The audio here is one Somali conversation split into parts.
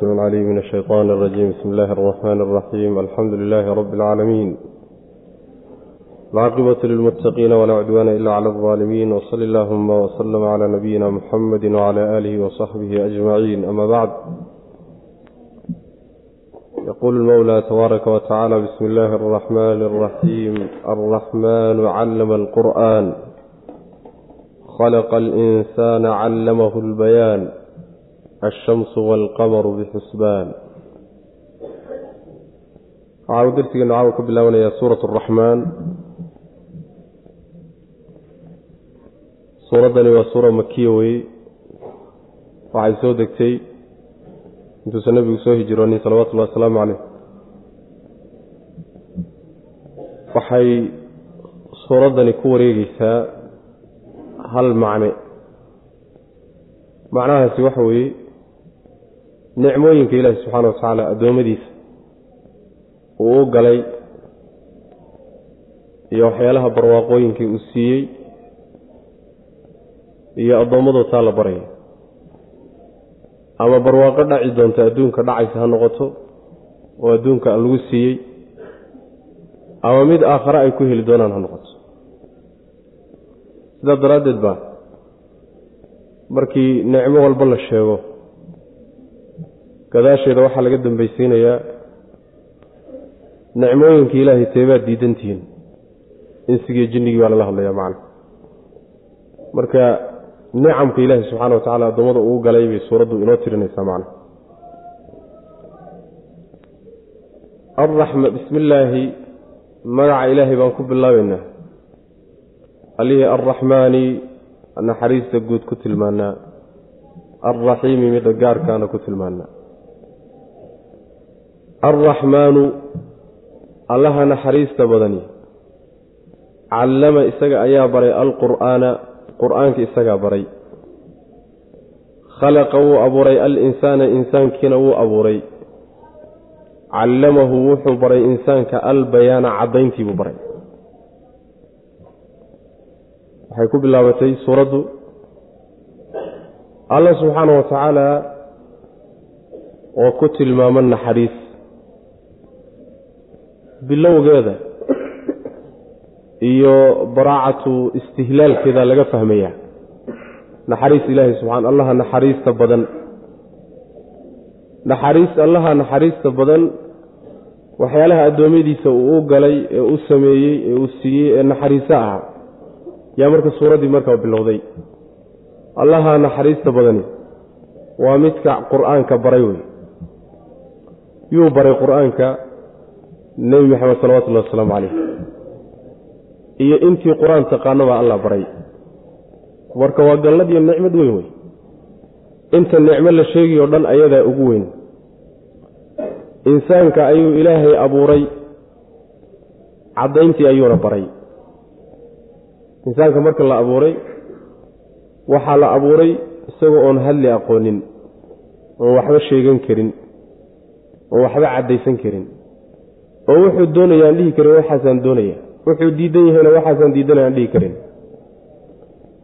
السميع العليم من الشيطان الرجيم بسم الله الرحمن الرحيم الحمد لله رب العالمين العاقبة للمتقين ولا عدوان إلا على الظالمين وصل اللهم وسلم على نبينا محمد وعلى آله وصحبه أجمعين أما بعد يقول المولى تبارك وتعالى بسم الله الرحمن الرحيم الرحمن علم القرآن خلق الإنسان علمه البيان alshamsu walqamaru bixusbaan waxaanu darsigeenu caawa ka bilaabanayaa suurat araxmaan suuraddani waa suura makiya weye waxay soo degtay intuusan nebigu soo hijiroonin salawatullahi wasalaamu caleyh waxay suuraddani ku wareegeysaa hal macne macnahaasi waxa weeye nicmooyinka ilaahi subxaana wa tacaala addoommadiisa uu u galay iyo waxyaalaha barwaaqooyinkii uu siiyey iyo addoommadoo taa la baraya. Ama barwaaqo dhaci doonta adduunka dhacaysa ha noqoto oo adduunka lagu siiyey ama mid aakhare ay ku heli doonaan ha noqoto. Sidaa daraaddeed baa markii nicmo walba la sheego gadaasheeda waxaa laga dambaysiinayaa nicmooyinka ilaahay teebaad diidantihiin. Insigiiyo jinnigii baa lala hadlayaa macna marka nicamka ilaahay subxaana wa tacala addoommada uu galay bay suuraddu inoo tirinaysaa macna alraxma bismi illaahi magaca ilaahay baan ku bilaabaynaa. Allihii alraxmaani naxariista guud ku tilmaanaa alraxiimi midda gaarkaana ku tilmaanaa alraxmaanu allaha naxariista badani callama isaga ayaa baray alqur'aana qur'aanka isagaa baray khalaqa wuu abuuray alinsaana insaankiina wuu abuuray callamahu wuxuu baray insaanka albayaana caddayntiibuu baray waxay ku bilaabatay suuraddu alla subxaana wa tacaala oo ku tilmaamo naxariis bilowgeeda iyo baraacatu istihlaalkeeda laga fahmayaa naxariis ilaahay subxana allaha naxariista badan. Naxariis allaha naxariista badan waxyaalaha addoommadiisa uu u galay ee u sameeyey ee uu siiyey ee naxariiso ahaa yaa marka suuraddii markaa bilowday. Allaha naxariista badani waa midka qur'aanka baray wey yuu baray qur'aanka nebi maxamed salawatullahi wasalaamu calayh iyo intii qur'aan taqaano baa allah baray. Marka waa gallad iyo nicmad weyn wey. Inta nicmo la sheegayo dhan ayadaa ugu weyn. Insaanka ayuu ilaahay abuuray. Caddayntii ayuuna baray. Insaanka marka la abuuray waxaa la abuuray isagoo oon hadli aqoonin oon waxba sheegan karin oon waxba caddaysan karin oo wuxuu doonaya aan dhihi karin waxaasaan doonaya. Wuxuu diidan yahayna waxaasaan diidanaya dhihi karin.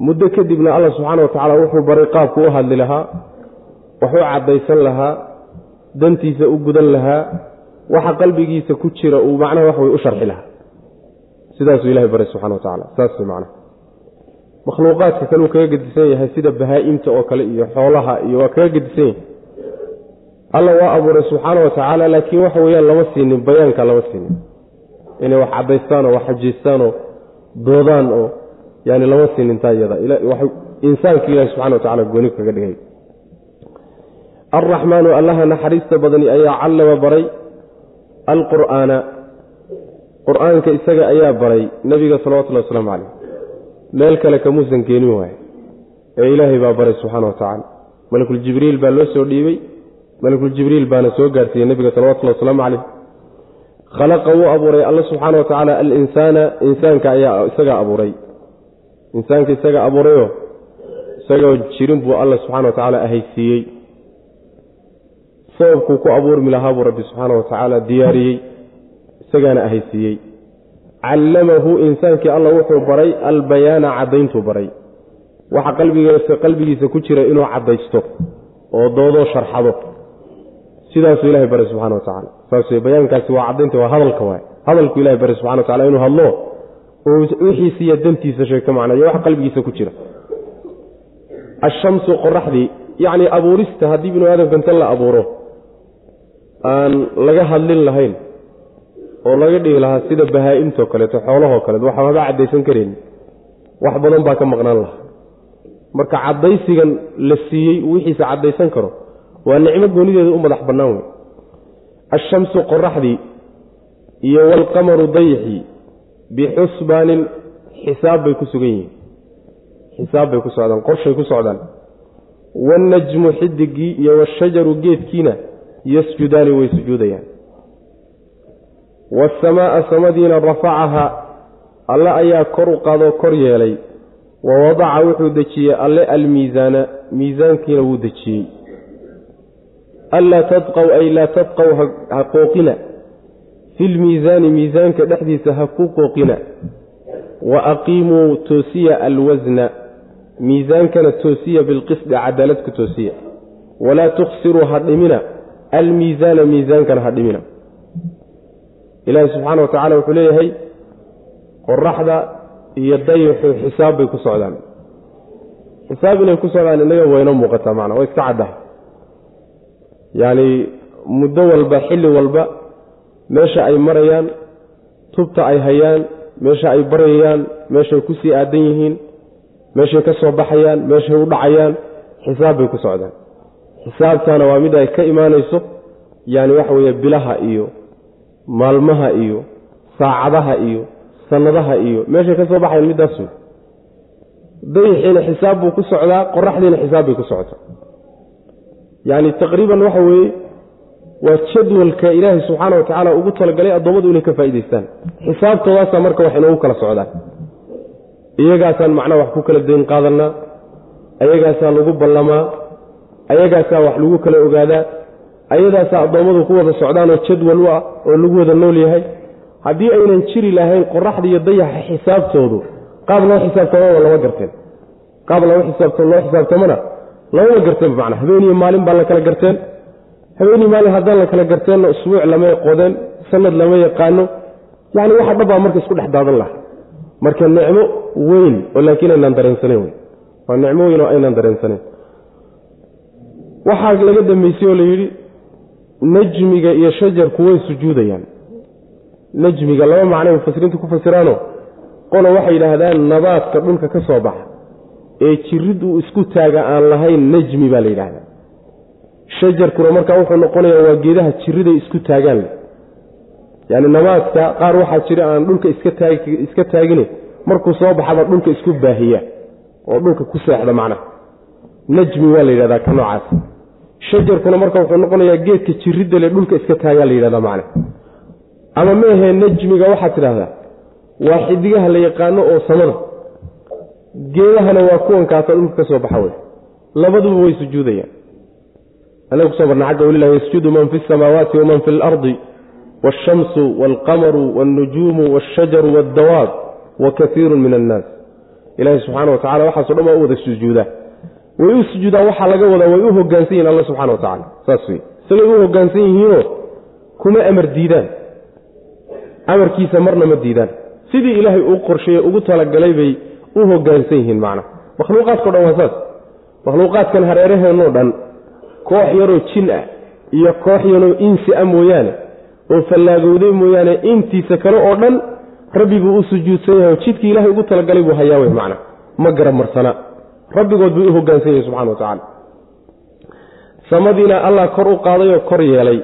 Muddo kadibna alla subxaana wa tacaala wuxuu baray qaabku u hadli lahaa waxu caddaysan lahaa dantiisa u gudan lahaa waxa qalbigiisa ku jira uu macnaha wax way u sharxi lahaa. Sidaasuu ilahay baray subxana wa tacala saas macnaha. Makhluuqaadka kale uu kaga gedisan yahay sida bahaa-imta oo kale iyo xoolaha iyo waa kaga gedisan yahay alla waa abuuray subxaana wa tacaala laakiin waxa weeyaan lama siinin bayaanka lama siinin. Inay wax caddaystaan oo wax xajiystaan oo doodaan oo yani lama siinin taa iyada insaanka ilahi subxana wa tacala gooni kaga dhigay. Alraxmaanu allaha naxariista badani ayaa callama baray alqur'aana. Qur'aanka isaga ayaa baray nebiga salawatullahi wasalaamu caleyh meel kale kamuusan keenin waaye. Ee ilaahay baa baray subxaana wa tacaala. Malakuljibriil baa loo soo dhiibey malakuljibriil baana soo gaarsiiyey nebiga salawatullahi wasalaamu caleyh khalaqa wuu abuuray. Alla subxaana wa tacaala alinsaana insaanka ayaa isagaa abuuray. Insaanka isaga abuurayoo isagoo jirin buu alla subxana wa tacaala ahaysiiyey. Sababkuu ku abuurmi lahaa buu rabbi subxaana wa tacaala diyaariyey. Isagaana ahaysiiyey. Callamahu insaankii alla wuxuu baray albayaana caddayntuu baray. Waxa qalbigiisa ku jira inuu caddaysto oo doodoo sharxado sidaasuu ilahay baray subxana wa tacala saas bayaankaasi waa caddaynta waa hadalka waay hadalku ilahay baray subxana wa tacala inuu hadlo oo wixiisa iyo dantiisa sheegto macnaa iyo wax qalbigiisa ku jira. Ashamsu qoraxdii yacni abuurista haddii binu aadamka inta la abuuro aan laga hadlin lahayn oo laga dhigi lahaa sida bahaa-imtoo kaleeto xoolahoo kaleeto waxa haba caddaysan karayn wax badan baa ka maqnaan lahaa. Marka caddaysigan la siiyey wixiisa caddaysan karo waa nicmo goonideeda u madax bannaan wey ashamsu qoraxdii iyo waalqamaru dayixii bixusbaanin xisaab bay ku sugan yihiin. Xisaab bay ku socdaan qorshay ku socdaan. Wannajmu xidigii iyo washajaru geedkiina yasjudaani way sujuudayaan. Waasamaaa samadiina rafacaha alle ayaa kor u qaadoo kor yeelay. Wa wadaca wuxuu dejiyey alle almiisaana miisaankiina wuu dejiyey anlaa tadqow ay laa tadqow ha qooqina filmiisaani miisaanka dhexdiisa ha ku qooqina wa aqiimuu toosiya alwasna miisaankana toosiya bilqisdi cadaalad ku toosiya walaa tuksiruu ha dhimina almiisaana miisaankana ha dhimina ilaahi subxaana wa tacala wuxuu leeyahay qoraxda iyo dayixu xisaab bay ku socdaan xisaab inay ku socdaan innaga wayno muuqataa macna waa iska caddaha yacni muddo walba xilli walba meesha ay marayaan tubta ay hayaan meesha ay baryayaan meeshay ku sii aadan yihiin meeshay ka soo baxayaan meeshay u dhacayaan xisaab bay ku socdaan. Xisaabtaana waa mid ay ka imaanayso yani waxa weeye bilaha iyo maalmaha iyo saacadaha iyo sanadaha iyo meeshay ka soo baxayan middaas wey. Dayixiina xisaab buu ku socdaa qoraxdiina xisaab bay ku socotaa yacni taqriiban waxa weeye waa jadwalka ilaahay subxaana wa tacaala ugu talagalay addoommadu inay ka faa'idaystaan xisaabtoodaasaa marka wax inoogu kala socdaan iyagaasaan macnaha wax ku kala dayn qaadanaa ayagaasaa lagu ballamaa ayagaasaa wax lagu kala ogaadaa ayadaasaa addoommadu ku wada socdaanoo jadwal u ah oo lagu wada nool yahay. Haddii aynan jiri lahayn qoraxda iyo dayaxa xisaabtoodu qaab loo xisaabtamaba lama garteen. Qaab loo xisaabtamana lamama garteen macna habeeniyo maalin baa la kala garteen. Habeeniyo maalin haddaan la kala garteenna usbuuc lama qodeen sanad lama yaqaano. Yacni waxa dhabbaa marka isku dhex daadan laha marka nicmo weyn oo laakiin aynaan dareensanayn wey waa nicmo weyn oo aynaan dareensanayn waxaa laga dambeysay oo la yidhi najmiga iyo shajarku way sujuudayaan. Najmiga laba macnay mufasiriintu ku fasiraano qola waxay yidhaahdaan nabaadka dhulka ka soo baxa ee jirid uu isku taaga aan lahayn najmi baa la yidhaahdaa shajarkuna markaa wuxuu noqonayaa waa geedaha jiriday isku taagaan leh. Yacni nabaadka qaar waxaa jira aan dhulka iska taagine markuu soo baxaba dhulka isku baahiya oo dhulka ku seexda macnaha. Najmi waa la yidhahdaa ka noocaas. Shajarkuna marka wuxuu noqonayaa geedka jiridda le dhulka iska taagaa la yidhahdaa macna ama meahee najmiga waxaad tidhahdaa waa xidigaha la yaqaano oo samada geedahana waa kuwankaasa dhulka ka soo baxa wey. Labaduba way sujuudayaan. Anaga ku soo barna xagga walilah yasjudu man fi samaawaati waman fi alardi waashamsu waalqamaru waalnujuumu waashajaru waaddawaab wa kaiiru min annaas. Ilaahi subxaana wa tacala waxaaso dhan waa u wada sujuudaa. Way u sujuudaan waxaa laga wadaa way u hogaansan yihiin alla subxana wa tacala saas wey isagay u hogaansan yihiinoo kuma amar diidaan. Amarkiisa marna ma diidaan. Sidii ilaahay uu qorsheeye ugu talagalay bay u hogaansan yihiin macna. Makhluuqaadkao dhan waa saas. Makhluuqaadkan hareeraheenoo dhan koox yaroo jin ah iyo koox yaroo insi ah mooyaane oo fallaagowday mooyaane intiisa kale oo dhan rabbi buu u sujuudsan yahay oo jidkii ilahay ugu talagalay buu hayaa wey macna. Ma garamarsana rabbigood buu u hogaansan yahay subxana wa tacaala samadiina allah kor u qaadayoo kor yeelay.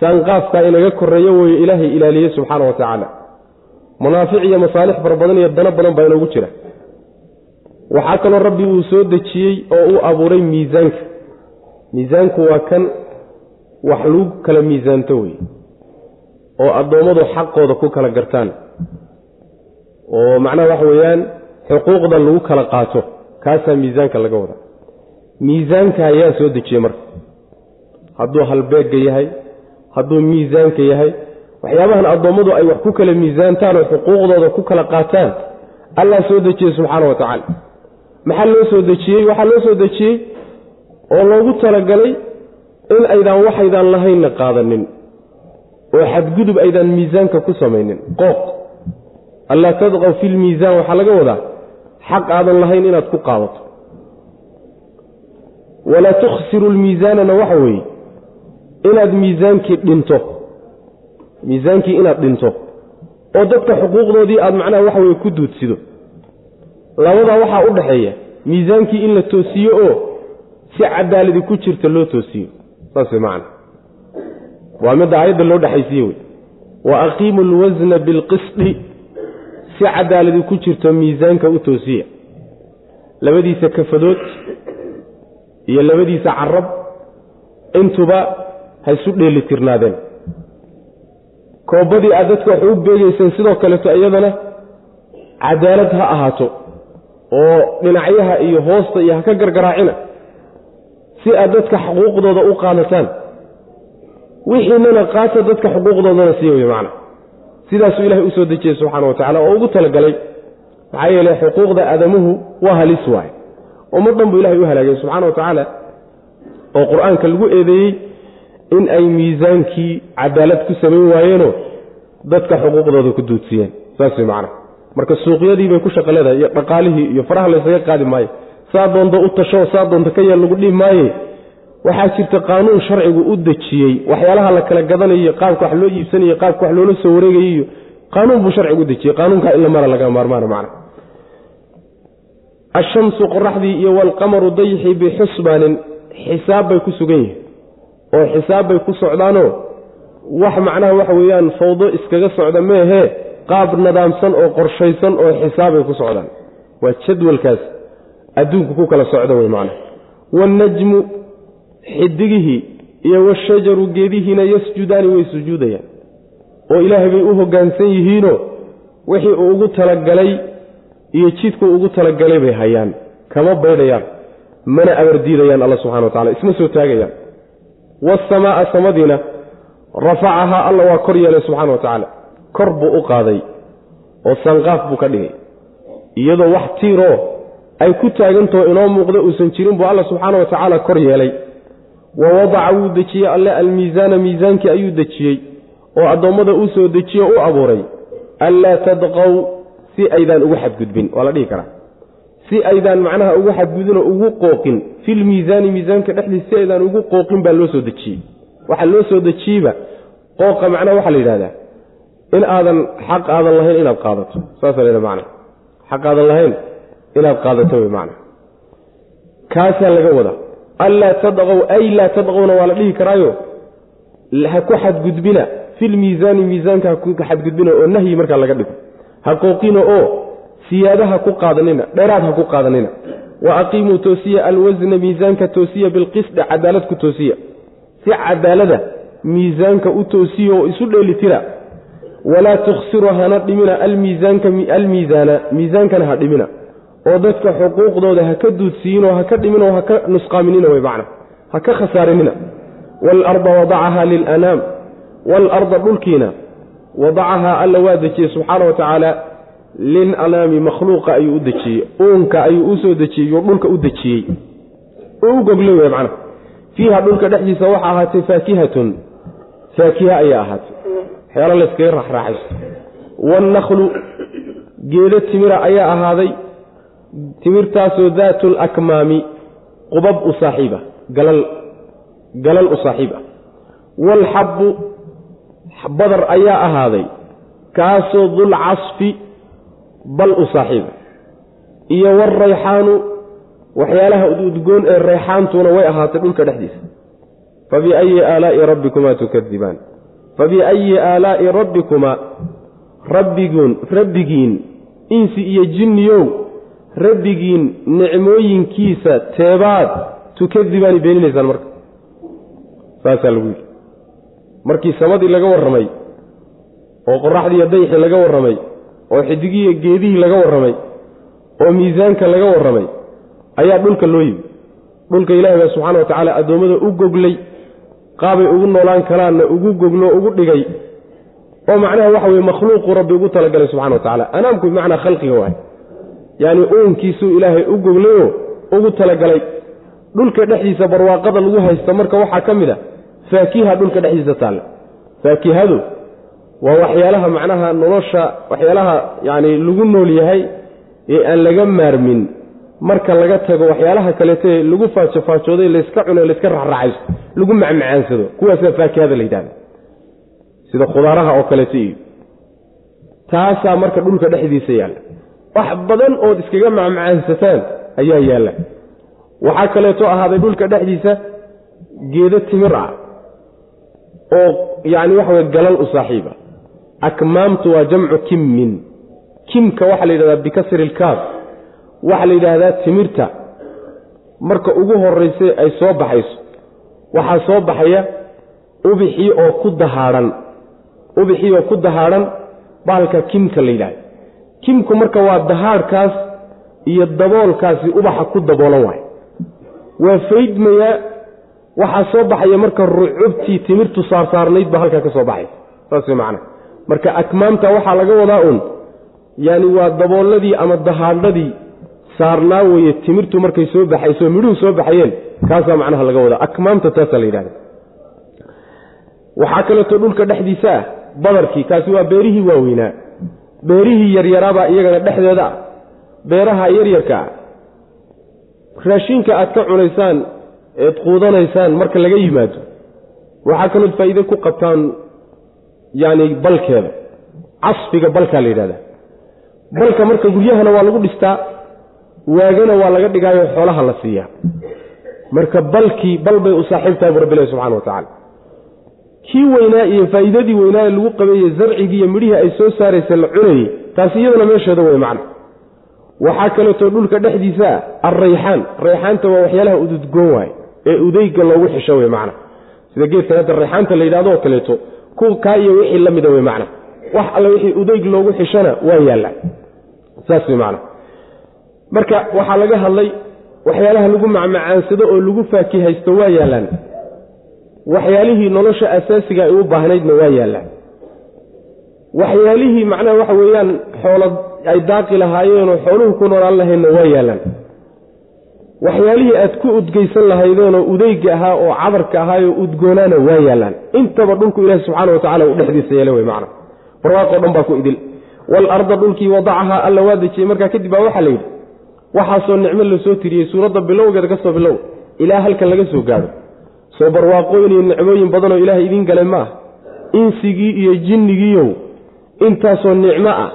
Saanqaafkaa inaga korreeyo weeye ilaahay ilaaliyey subxaana wa tacaala manaafic iyo masaalix fara badan iyo dano badan baa inoogu jira. Waxaa kaloo rabbi uu soo dejiyey oo uu abuuray miisaanka. Miisaanku waa kan wax lagu kala miisaanto wey oo addoommadu xaqooda ku kala gartaan. Oo macnaha waxa weeyaan xuquuqda lagu kala qaato kaasaa miisaanka laga wadaa. Miisaanka ayaa soo dejiyey marka. Hadduu halbeegga yahay hadduu miisaanka yahay waxyaabahan addoommadu ay wax ku kala miisaantaan oo xuquuqdooda ku kala qaataan allah soo dejiyey subxaana wa tacaala. Maxaa loo soo dejiyey? Waxaa loo soo dejiyey oo loogu talagalay in aydaan waxaydaan lahaynna qaadanin oo xadgudub aydaan miisaanka ku samaynin. Qooq allaa tadqaw fi lmiisaan waxaa laga wadaa xaq aadan lahayn inaad ku qaadato. Walaa tukhsiru lmiisaanana waxa weeye inaad miisaankii dhinto miisaankii inaad dhinto oo dadka xuquuqdoodii aad macnaha waxa weye ku duudsido labadaa waxaa u dhaxeeya miisaankii in la toosiyo oo si cadaaladi ku jirta loo toosiyo. Saas way waa midda aayadda loo dhexaysiye wey. Wa aqiimu alwasna bilqisdi si cadaaladi ku jirto miisaanka u toosiya. Labadiisa kafadood iyo labadiisa carab intuba ha isu dheeli tirnaadeen koobadii aad dadka wax u beegeyseen sidoo kaleeto iyadana cadaalad ha ahaato oo dhinacyaha iyo hoosta iyo ha ka gargaraacina si aad dadka xuquuqdooda u qaadataan. Wixiinana qaata dadka xuquuqdoodana sii wey macna. Sidaasuu ilahay u soo dejiyey subxaana wa tacala oo ugu talagalay. Maxaa yeele xuquuqda aadamuhu waa halis waaye. Ummaddan buu ilahay u halaagay subxana wa tacaala oo qur'aanka lagu eedeeyey in ay miisaankii cadaalad ku samayn waayeenoo dadka xuquuqdooda ku duudsiyeen. Saas way macna. Marka suuqyadii bay ku shaqo leedahay iyo dhaqaalihii iyo faraha laysaga qaadi maayo. Saa doonta u tasho saa doonta ka yeel lagu dhihi maaye. Waxaa jirta qaanuun sharcigu u dejiyey waxyaalaha la kala gadanayo qaabka wax loo iibsanayo qaabka wax loola soo wareegayo qaanuun buu sharcigu u dejiyey. Qaanuunkaa in la mara laga maarmaana macna. Ashamsu qoraxdii iyo waalqamaru dayxii bixusbaanin xisaab bay ku sugan yihiin oo xisaab bay ku socdaanoo wax macnaha waxa weeyaan fawdo iskaga socda meehee qaab nadaamsan oo qorshaysan oo xisaabay ku socdaan. Waa jadwalkaas adduunku ku kala socda wey macnaha. Wannajmu xidigihii iyo washajaru geedihiina yasjudaani way sujuudayaan. Oo ilaahay bay u hoggaansan yihiinoo wixii uu ugu talagalay iyo jidkuu ugu talagalay bay hayaan. Kama baydhayaan mana abardiidayaan alla subxana wa tacala isma soo taagayaan waasamaaa samadiina rafacahaa alla waa kor yeelay subxana wa tacaala kor buu u qaaday oo sanqaaf buu ka dhigay iyadoo wax tiiroo ay ku taagantaho inoo muuqda uusan jirin buu alla subxaana wa tacaala kor yeelay wa wadaca wuu dejiyey alle almiisaana miisaankii ayuu dejiyey oo addoommada uu soo dejiye o u abuuray anlaa tadqow si aydaan ugu xadgudbin waa la dhihi karaa si aydaan macnaha ugu xadgudbinoo ugu qooqin filmiisaani miisaanka dhexdiis si aydaan ugu qooqin baa loo soo dejiyey waxaa loo soo dejiyeyba qooqa macnaha waxaa la yidhahdaa in aadan xaq aadan lahayn inaad qaadato. Saasa la macna. Xaq aadan lahayn inaad qaadato wey macna. Kaasaa laga wadaa. Anlaa tadqow ay laa tadqowna waa la dhihi karaayo. Ha ku xadgudbina. Filmiisaani miisaanka ha ku xadgudbina oo nahyi markaa laga dhigo. Ha qooqina oo siyaada ha ku qaadanina dheeraad ha ku qaadanina wa aqiimuu toosiya alwasna miisaanka toosiya bilqisdi cadaalad ku toosiya. Si cadaalada miisaanka u toosiya oo isu dheelitira walaa tukhsiru hana dhimina almiisaana miisaankana ha dhimina. Oo dadka xuquuqdooda ha ka duudsiiyinoo ha ka dhiminoo ha ka nusqaaminina wey macna. Ha ka khasaarinina. Waalarda wadacahaa lilanaam waalarda dhulkiina. Wadacahaa alla waa dejiyey subxaana wa tacaala lilanaami makhluuqa ayuu u dejiyey uunka ayuu u soo dejiyey yuu dhulka u dejiyey. Oo u goglay wey macna fiiha dhulka dhexdiisa waxaa ahaatay faakihatun. Faakiha ayaa ahaatay. Waxyaala layskaga raxraaxaysto wannaklu geedo timira ayaa ahaaday. Timirtaasoo daatu lakmaami qubab u saaxiiba galal galal u saaxiib ah. Waalxabbu badar ayaa ahaaday. Kaasoo dulcasfi bal u saaxiiba iyo waalrayxaanu waxyaalaha udgoon ee rayxaantuna way ahaatay dhulka dhexdiisa. Fabiayi aalaa'i rabbikumaa tukadibaan fabiayi aalaa'i rabbikumaa rabbigiin insi iyo jinniyow rabbigiin nicmooyinkiisa teebaad tukadibaani beeninaysaan marka. Saasaa lagu yidhi. Markii samadii laga warramay oo qoraxdiiyo dayxii laga warramay oo xidigiiyo geedihii laga warramay oo miisaanka laga warramay ayaa dhulka loo yimi. Dhulka ilaahay baa subxana wa tacaala addoommada u goglay qaabay ugu noolaan karaanna ugu goglo ugu dhigay. Oo macnaha waxa weye makhluuqu rabbi ugu talagalay subxana wa tacala anaamku bimacnaa khalqiga waay. Yacni uunkiisuu ilaahay u goglayoo ugu talagalay. Dhulka dhexdiisa barwaaqada lagu haysta marka waxaa ka mid a faakiha dhulka dhexdiisa taalla. Faakihadu waa waxyaalaha macnaha nolosha waxyaalaha yacni lagu nool yahay ee aan laga maarmin. Marka laga tago waxyaalaha kaleeto ee lagu faajofaajooday layska cuno layska raxraxaysto lagu macmacaansado kuwaasaa faakihada la yidhahda sida khudaaraha oo kaleeto iyo taasaa marka dhulka dhexdiisa yaalla wax badan ood iskaga macmacaansataan ayaa yaalla. Waxaa kaleeto ahaaday dhulka dhexdiisa geedo timir ah oo yacni waxa weye galal u saaxiiba akmaamtu waa jamcu kimmin. Kimka waxaa la yidhahdaa bikasri ilkaaf waxaa la yidhaahdaa timirta. Marka ugu horraysa ay soo baxayso. Waxaa soo baxaya ubixii oo ku dahaadhan ubixii oo ku dahaadhan bahalka kimka la yidhahda kimku marka waa dahaadhkaas iyo daboolkaasi ubaxa ku daboolan waayo. Waa faydmayaa waxaa soo baxaya marka rucubtii timirtu saarsaarnayd baa halkaa ka soo baxaysa. Saas macana marka akmaamta waxaa laga wadaa un yaani waa dabooladii ama dahaadhadii saarnaa weye timirtu markay soo baxayso midhuhu soo baxayeen. Kaasaa macnaha laga wadaa. Akmaamta taasaa la yidhahda waxaa kaleeto dhulka dhexdiisa ah badarkii kaasi waa beerihii waaweynaa. Beerihii yaryaraabaa iyagana dhexdooda ah. Beeraha yaryarka ah. Raashinka aad ka cunaysaan eed quudanaysaan marka laga yimaado waxaa kalood faa'iide ku qabtaan yacni balkeeda casfiga balkaa la yidhahda balka marka guryahana waa lagu dhistaa waagana waa laga dhigaayo xoolaha la siiyaa marka balkii bal bay u saaxiibtahay bu rabbilahi subxana wa tacala kii weynaa iyo faa'iidadii weynaa ee lagu qabeeye zarcigii iyo midhihii ay soo saaraysa la cunayey taasi iyadana meesheeda wey macna. Waxaa kaleeto dhulka dhexdiisa ah alrayxaan rayxaanta waa waxyaalaha ududgoon waaye ee udeyga loogu xisho wey macna. Sida geedkan hadda rayxaanta la yidhahdo oo kaleeto kaa iyo wixii la mida wey macna. Wax alle wixii udeyg loogu xishona waa yaalla. Saas wey macna. Marka waxaa laga hadlay waxyaalaha lagu macmacaansado oo lagu faakihaysto waa yaallaan. Waxyaalihii nolosha asaasiga ay u baahnaydna waa yaallaan waxyaalihii macnaha waxa weeyaan xoolo ay daaqi lahaayeenoo xooluhu ku noolaan lahaydna waa yaallaan waxyaalihii aad ku udgeysan lahaydeenoo udeyga ahaa oo cadarka ahaayoo udgoonaana waa yaallaan intaba dhulku ilaahi subxaana wa tacala uu dhexdiisa yeela wey macna. Barwaaqoo dhan baa ku idil. Waalarda dhulkii wadacahaa alla waa dejiyey. Markaa kadib baa waxaa la yidhi. Waxaasoo nicmo la soo tiriyey. Suuradda bilowgeeda ka soo bilow. Ilaa halkan laga soo gaadho. Soo barwaaqooyin iyo nicmooyin badanoo ilaahay idiin galay ma ah. Insigii iyo jinnigiiyow. Intaasoo nicmo ah.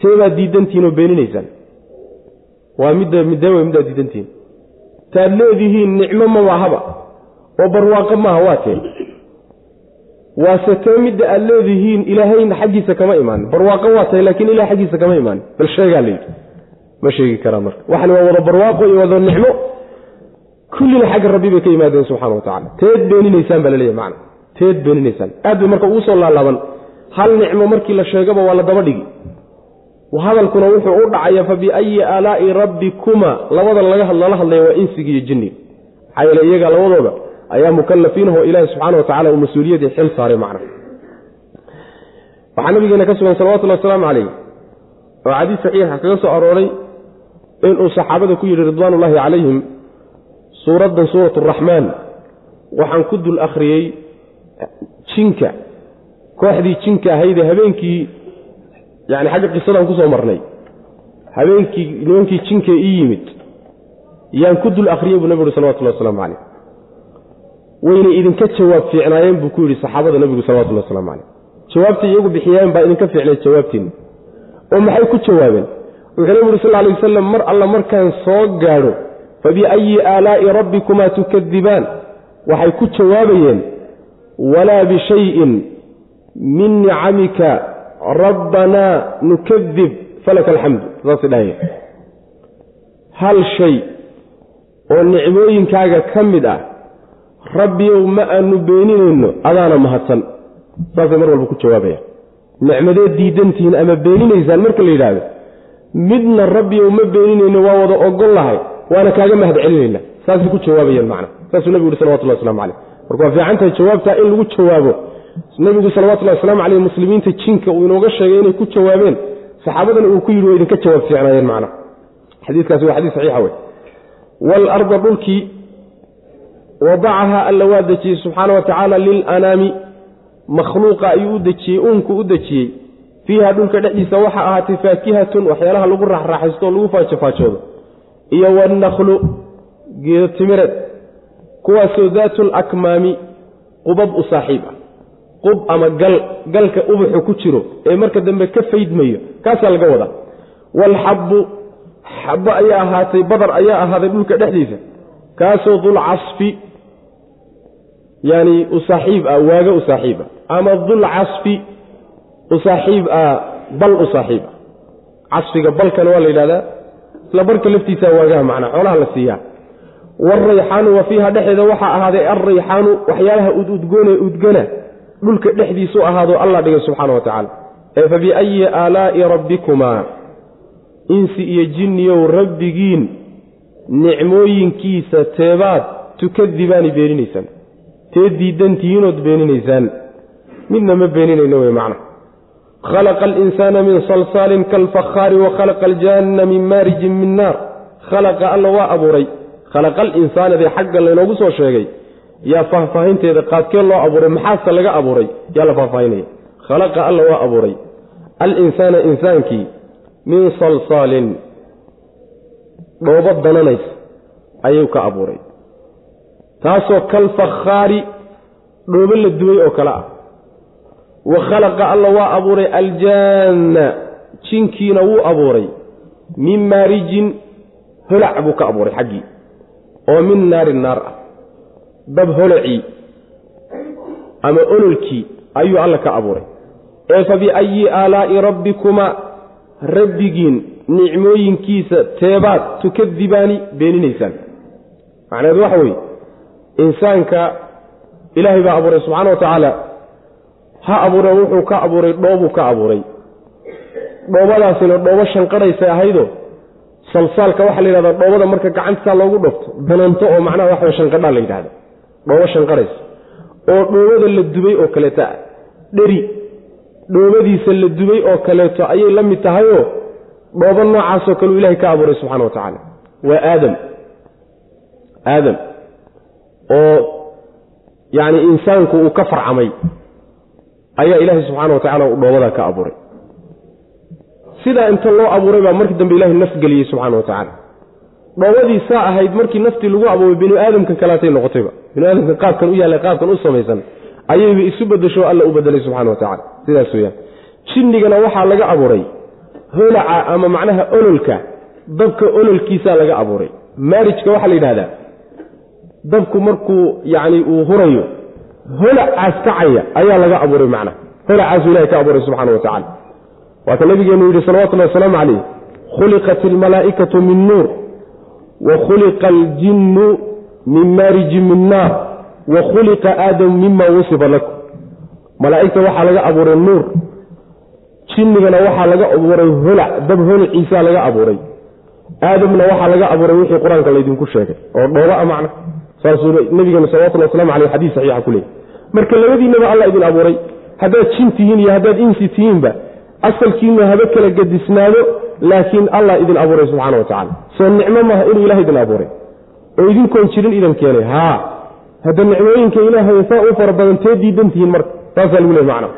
Teebaad diidantihinoo beeninaysaan. Waa midda wey middaad diidantihin taad leedihiin nicmo ma maahaba oo barwaaqo maaha waa tee waase tee midda aad leedihiin ilaahayna xaggiisa kama imaanin barwaaqo waa tahay laakiin ilahay xaggiisa kama imaanin bal sheegaa la yidhi. Ma sheegi karaa marka. Waxani waa wada barwaaqo iyo wada nicmo. Kullina xagga rabbi bay ka yimaadeen subxana wa tacala teed beeninaysaan baa laleeyahy macana teed beeninaysaan. Aad bay marka ugu soo laalaaban hal nicmo markii la sheegaba waa la daba dhigi hadalkuna wuxuu u dhacaya fa biayi aalaa'i rabbikuma. Labada lala hadlaya waa insigi iyo jinniga maxaa yeele iyaga labadooda ayaa mukalafiinahoo ilaahi subxaana wa tacala uu mas'uuliyadii xil saaray macna. Waxaa nabigeena ka sugan salawatullahi wasalaamu calayh oo xadiis saxiixa kaga soo arooray inuu saxaabada ku yidhi ridwaanullaahi calayhim suuraddan suurat araxmaan waxaan ku dul akhriyey jinka kooxdii jinka ahaydee habeenkii yani xagga qisadaan ku soo marnay. Habeenkii nimankii jinka ii yimid yaan ku dul akhriyey buu nebigu salawatullahi waslamu calayh. Wayna idinka jawaab fiicnaayeen buu ku yidhi saxaabada nebigu salawatullahi waslamu calayh. Jawaabtay iyagu bixiyeen baa idinka fiicnay jawaabtiinna oo maxay ku jawaabeen? Wuxuu nebigu uri sal ly wasalam mar alla markaan soo gaadho fa biayi aalaa'i rabbikumaa tukadibaan waxay ku jawaabayeen walaa bishayin min nicamika rabbanaa nukadib falaka alxamdu saasay dhahaya hal shay oo nicmooyinkaaga ka mid ah rabbiyow ma aanu beeninayno adaana mahadsan saasay mar walba ku jawaabayaan nicmadeed diidantihiin ama beeninaysaan marka la yidhaahdo midna rabbiyow ma beeninayno waa wada ogol lahay. Waana kaaga mahad celinayna. Saasay ku jawaabayaan macna. Saasuu nebigu uhi salawatullah waslamu caleyh marka waa fiican tahay jawaabtaa in lagu jawaabo nebigu salawatullahi waslamu caleyh muslimiinta jinka uu inooga sheegay inay ku jawaabeen saxaabadana uu ku yidhi waa idinka jawaab fiicnaayeen macna xadiiskaasi waa xadiis saxiixa wey waalarda dhulkii wadacahaa alla waa dejiyey subxaana wa tacaala lilanaami makhluuqa ayuu u dejiyey uunku u dejiyey. Fiiha dhulka dhexdiisa waxaa ahaatay faakihatun waxyaalaha lagu raaxraaxaysto oo lagu faajofaajoodo iyo wannaklu geedo timireed kuwaasoo daatu lakmaami qubab u saaxiib ah qub ama gal galka ubaxu ku jiro ee marka dambe ka faydmayo kaasaa laga wadaa. Waalxabbu xabbo ayaa ahaatay badar ayaa ahaaday dhulka dhexdiisa. Kaasoo dulcasfi yani u saaxiib ah waaga u ah. Ama dulcasfi u saaxiib ah bal u ah. Casfiga balkana waa la yidhahdaa isla barka laftiisa waagaha macnaa xoolaha la siiyaa. Waalrayxaanu wa fiiha dhexeeda waxaa ahaaday alrayxaanu waxyaalaha ududgoone udgana dhulka dhexdiisu ahaado allah dhigay subxaana wa tacaala ee fa biayi aalaa'i rabbikumaa insi iyo jinniyow rabbigiin nicmooyinkiisa teebaad tukadibaani beeninaysaan tee diidantihiinood beeninaysaan midna ma beeninayno wey macna. Khalaqa alinsaana min salsaalin kaalfakhaari wa khalaqa aljaanna min maarijin min naar. Khalaqa alla waa abuuray. Khalaqa alinsaanadee xagga laynoogu soo sheegay yaa faahfaahinteeda qaadkee loo abuuray maxaase laga abuuray? Yaa la faahfaahinaya. Khalaqa alla waa abuuray. Alinsaana insaankii min salsaalin dhoobo dananaysa ayuu ka abuuray. Taasoo kalfakhaari dhoobo la duway oo kale ah. Wa khalaqa alla waa abuuray aljaanna jinkiina wuu abuuray. Min maarijin holac buu ka abuuray xaggii. Oo min naarin naar ah dab holacii ama ololkii ayuu alla ka abuuray. Ee fa biayi aalaa'i rabbikumaa rabbigiin nicmooyinkiisa teebaad tukadibaani beeninaysaan. Macnaheedu waxa weeye insaanka ilaahay baa abuuray subxaana wa tacaala. Ha abuure wuxuu ka abuuray dhoobuu ka abuuray. Dhoobadaasina dhoobo shanqadhaysay ahaydoo salsaalka waxaa la yidhahdaa dhoobada marka gacantisaa loogu dhofto dananto oo macnaha waxa shanqadhaa la yidhahda dhoobo shanqadhaysa oo dhoobada la dubay oo kaleeto ah dheri. Dhoobadiisa la dubay oo kaleeto ayay la mid tahayoo dhoobo noocaasoo kaleu ilahay ka abuuray subxana wa tacaala. Waa aadam. Aadam. Oo yacni insaanku uu ka farcamay ayaa ilaahay subxaana wa tacala uu dhoobadaa ka abuuray. Sidaa inta loo abuuray baa markii dambe ilahay naf geliyey subxana wa tacaala dhoobadii saa ahayd markii naftii lagu abuuray binu aadamkan kaleatay noqotayba. Binu aadamka qaabkan u yaallay qaabkan u samaysan ayayba isu bedesho alla u bedelay subxana wa tacala sidaas weyaan jinnigana waxaa laga abuuray. Holaca ama macnaha ololka dabka ololkiisaa laga abuuray. Maarijka waxaa la yidhahdaa dabku markuu yacni uu hurayo holacaas kacaya ayaa laga abuuray macnaha holacaasuu ilahay ka abuuray subxana wa tacala waata nabigeenu yidhi salawatullahi wasalaamu calayh khuliqat almalaa'ikatu min nuur wa khuliqa aljinnu min maarijin min naar. Wa khuliqa aadamu mima wusifa lakum. Malaa'igta waxaa laga abuuray nuur. Jinnigana waxaa laga abuuray holac dab holaciisaa laga abuuray. Aadamna waxaa laga abuuray wixii qur'aanka laydinku sheegay oo dhooba a macna. Saasuu nabigeenu salawatulli waslamu aleyh xadiis saxiixa ku leeyay marka labadiinaba alla idin abuuray haddaad jin tihiin iyo haddaad insi tihiinba asalkiinu haba kala gadisnaado laakiin allah idin abuuray subxana wa tacala soo nicmo maaha inuu ilaha idin abuuray. Oo idinkoon jirin idin keenay. Haa hadda nicmooyinka ilaahay saa u fara badan tee diidan tihiin marka. Saasaa lagu leey macna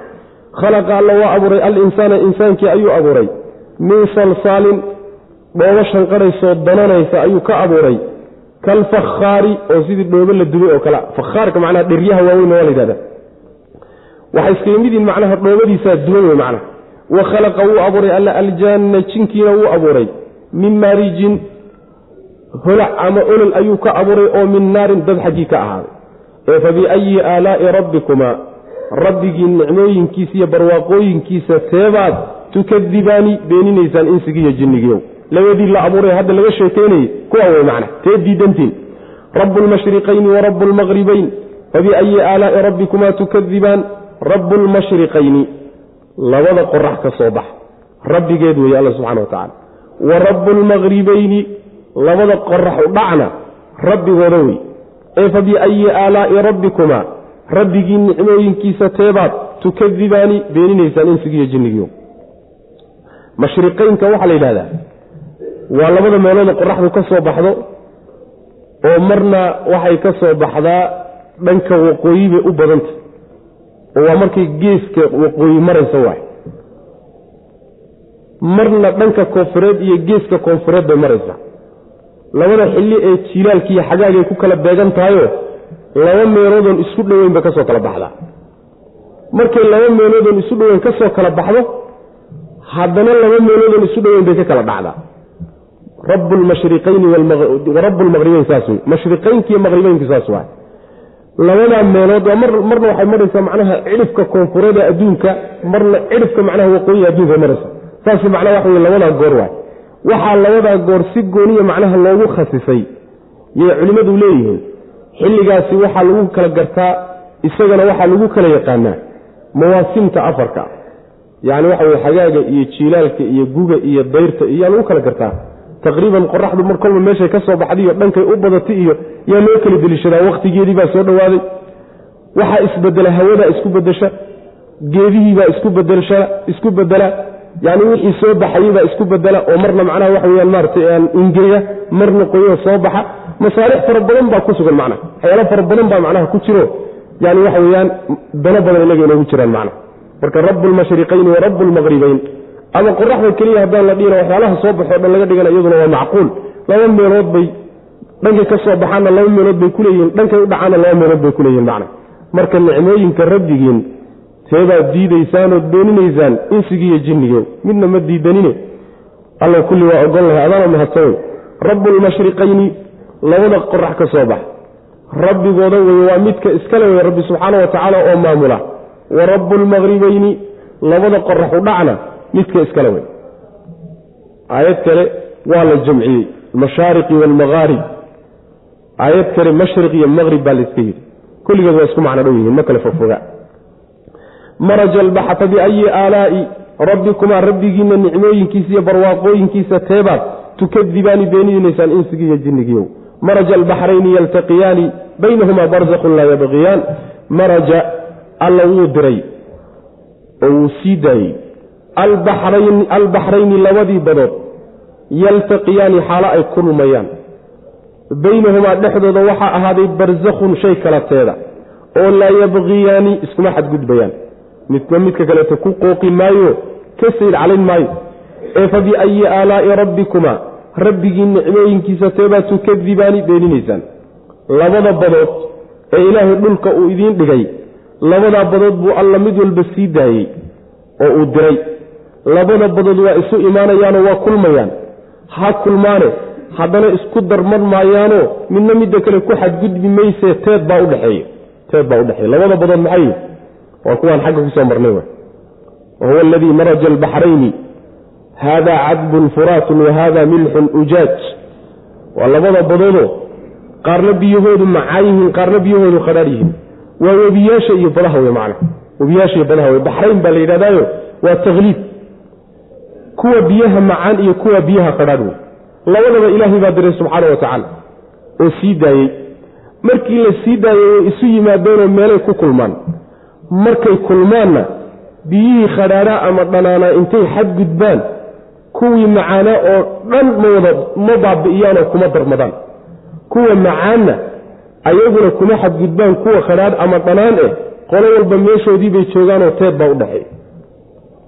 khalaqa alla waa abuuray. Alinsaana insaankii ayuu abuuray. Min salsaalin dhoobo shanqadhaysoo dananaysa ayuu ka abuuray. Kalfakhaari oo sidii dhoobo la dubay oo kale fakhaarka macnaha dheryaha waaweyn waa la yidhahda waxay iskaga mid yihiin macnaha dhoobadiisaa duwan wey macnaha wa khalaqa wuu abuuray alla aljaanna jinkiina wuu abuuray. Min maarijin holac ama olol ayuu ka abuuray oo min naarin dad xaggii ka ahaaday. Ee fa biayi aalaa'i rabbikumaa rabbigii nicmooyinkiisa iyo barwaaqooyinkiisa teebaad tukadibaani beeninaysaan insigiiyo jinnigiiyow labadii la abuuray hadda laga sheekeynayey kuwa wey macna tee diidantiin. Rabu lmashriqayni wa rabu lmaqribayn fabiayi aalaa'i rabbikumaa tukadibaan rabu lmashriqayni labada qorax ka soo bax. Rabbigeed weeye alla subxana wa tacala wa rabu lmaqribayni labada qorax u dhacna rabbigooda wey ee fa biayi aalaa'i rabbikumaa rabbigii nicmooyinkiisa teebaad tukadibaani beeninaysaan insigiiyo jinnigiio mashriqaynka waxaa la yidhahdaa waa labada meelood qoraxdu ka soo baxdo oo marna waxay ka soo baxdaa dhanka waqooyi bay u badanta oo waa markay geeska waqooyi maraysa waay. Marna dhanka koonfureed iyo geeska koonfureed bay maraysaa labada xilli ee jiilaalka iyo xagaagay ku kala beegan tahayoo laba meeloodoon isku dhoweyn bay ka soo kala baxdaa. Markay laba meeloodoon isu dhoweyn ka soo kala baxdo haddana laba meeloodoon isu dhoweyn bay ka kala dhacdaa. Rabu lmashriqayni rabu lmaqribeyn saas wey mashriqeynki iyo maqribeynki saas waay labadaa meelood marna waxay maraysaa macnaha cidhifka koonfureed ee adduunka marna cidhifka macnaha waqooyiga adduunka ay maraysa saas macnaha waxa wey labadaa goor waay waxaa labadaa goor si gooniya macnaha loogu khasisay yay culimmadu leeyihiin. Xilligaasi waxaa lagu kala gartaa isagana waxaa lagu kala yaqaanaa mawaasimta afarka. Yacni waxa weye xagaaga iyo jiilaalka iyo guga iyo dayrta iyaa lagu kala gartaa taqriiban qoraxdu mar kolba meeshay ka soo baxday iyo dhankay u badatay iyo yaa loo kala deliishadaa wakhtigeedii baa soo dhowaaday waxaa isbedela hawadaa isku bedesha geedihiibaa isku bedelsha isku bedela. Yani wixii soo baxayeybaa isku bedela oo marna macnaha waxa weyaan maaratay ingeya marna qoyo soo baxa. Masaalix fara badan baa ku sugan macnaha. Waxyaalo fara badan baa macnaha ku jiro. Yani waxa weyaan dano badan inaga inoogu jiraan macnaha. Marka rabu lmashriqayni wa rabu lmaqribayn ama qoraxda keliya haddaan la dhihina waxyaalaha soo baxoo dhan laga dhigana iyaduna waa macquul. Laba meelood bay dhankay ka soo baxaanna laba meelood bay kuleeyihiin dhankay u dhacaanna laba meelood bay kuleeyihin macna marka nicmooyinka rabbigiin seebaad diidaysaan beeninaysaan insigii iyo jinnigeen midna ma diidanine. Alla kulli waa ogol lahay adaana mahadsan wey lmashriqayni labada qorax ka soo bax. Rabbigooda weye waa midka iskale wey rabbi subxaana wa tacaala oo maamula. Wa lmaqribayni labada qorax u dhacna midka iskale wey aayad kale waa la jamciyey almashaariqi waalmaqaarib aayad kale mashriq iyo maqrib baa layska yidhi. Kulligeed waa isku macno dhow yihiin ma kale fogfoga maraja albaxta biayi aalaa'i rabbikumaa rabbigiinna nicmooyinkiisa iyo barwaaqooyinkiisa teebaad tukadibaani beeninaysaan insigii iyo jinnigiiyow maraja albaxrayni yaltaqiyaani baynahumaa barzakhun laa yabqiyaan maraja alla wuu diray oo wuu sii daayey albaxrayni labadii badood yaltaqiyaani xaalo ay kulmayaan baynahumaa dhexdooda waxaa ahaaday barzakhun shay kala teeda oo laa yabqiyaani iskuma xadgudbayaan. Midna midka kaleeto ku qooqi maayo ka sayd calayn maayo. Ee fa biayi aalaa'i rabbikumaa rabbigii nicmooyinkiisa teebaa tukadibaani beeninaysaan. Labada badood ee ilaahay dhulka uu idiin dhigay labadaa badood buu alla mid walba sii daayey oo uu diray labada badood waa isu imaanayaanoo waa kulmayaan. Ha kulmaane haddana isku darmar maayaanoo midna midda kale ku xadgudbi maysee teed baa udhexeeya teed baa udhexeeya labada badood maxay waa kuwaan xagga ku soo marnay w wahuwa aladii maraja albaxrayni. Haada cadbun furaatun wa haada milxun ujaaj. Waa labada badoodoo qaarna biyahoodu macaa yihiin qaarna biyahoodu khadhaadh yihiin. Waa webiyaasha iyo badaha wey macna. Webiyaasha iyo badaha wey baxrayn baa la yidhahdaayo waa takliib kuwa biyaha macaan iyo kuwa biyaha khadhaadh wey labadaba ilaahay baa diray subxaana wa tacaala oo sii daayey markii la sii daayey way isu yimaadeenoo meelay ku kulmaan markay kulmaanna biyihii khadhaadhaa ama dhanaanaa intay xadgudbaan kuwii macaanaa oo dhan mawada ma baabi'iyaanoo kuma darmadaan. Kuwa macaanna ayaguna kuma xadgudbaan kuwa khadhaadh ama dhanaan eh qolo walba meeshoodii bay joogaanoo teed baa u dhexeey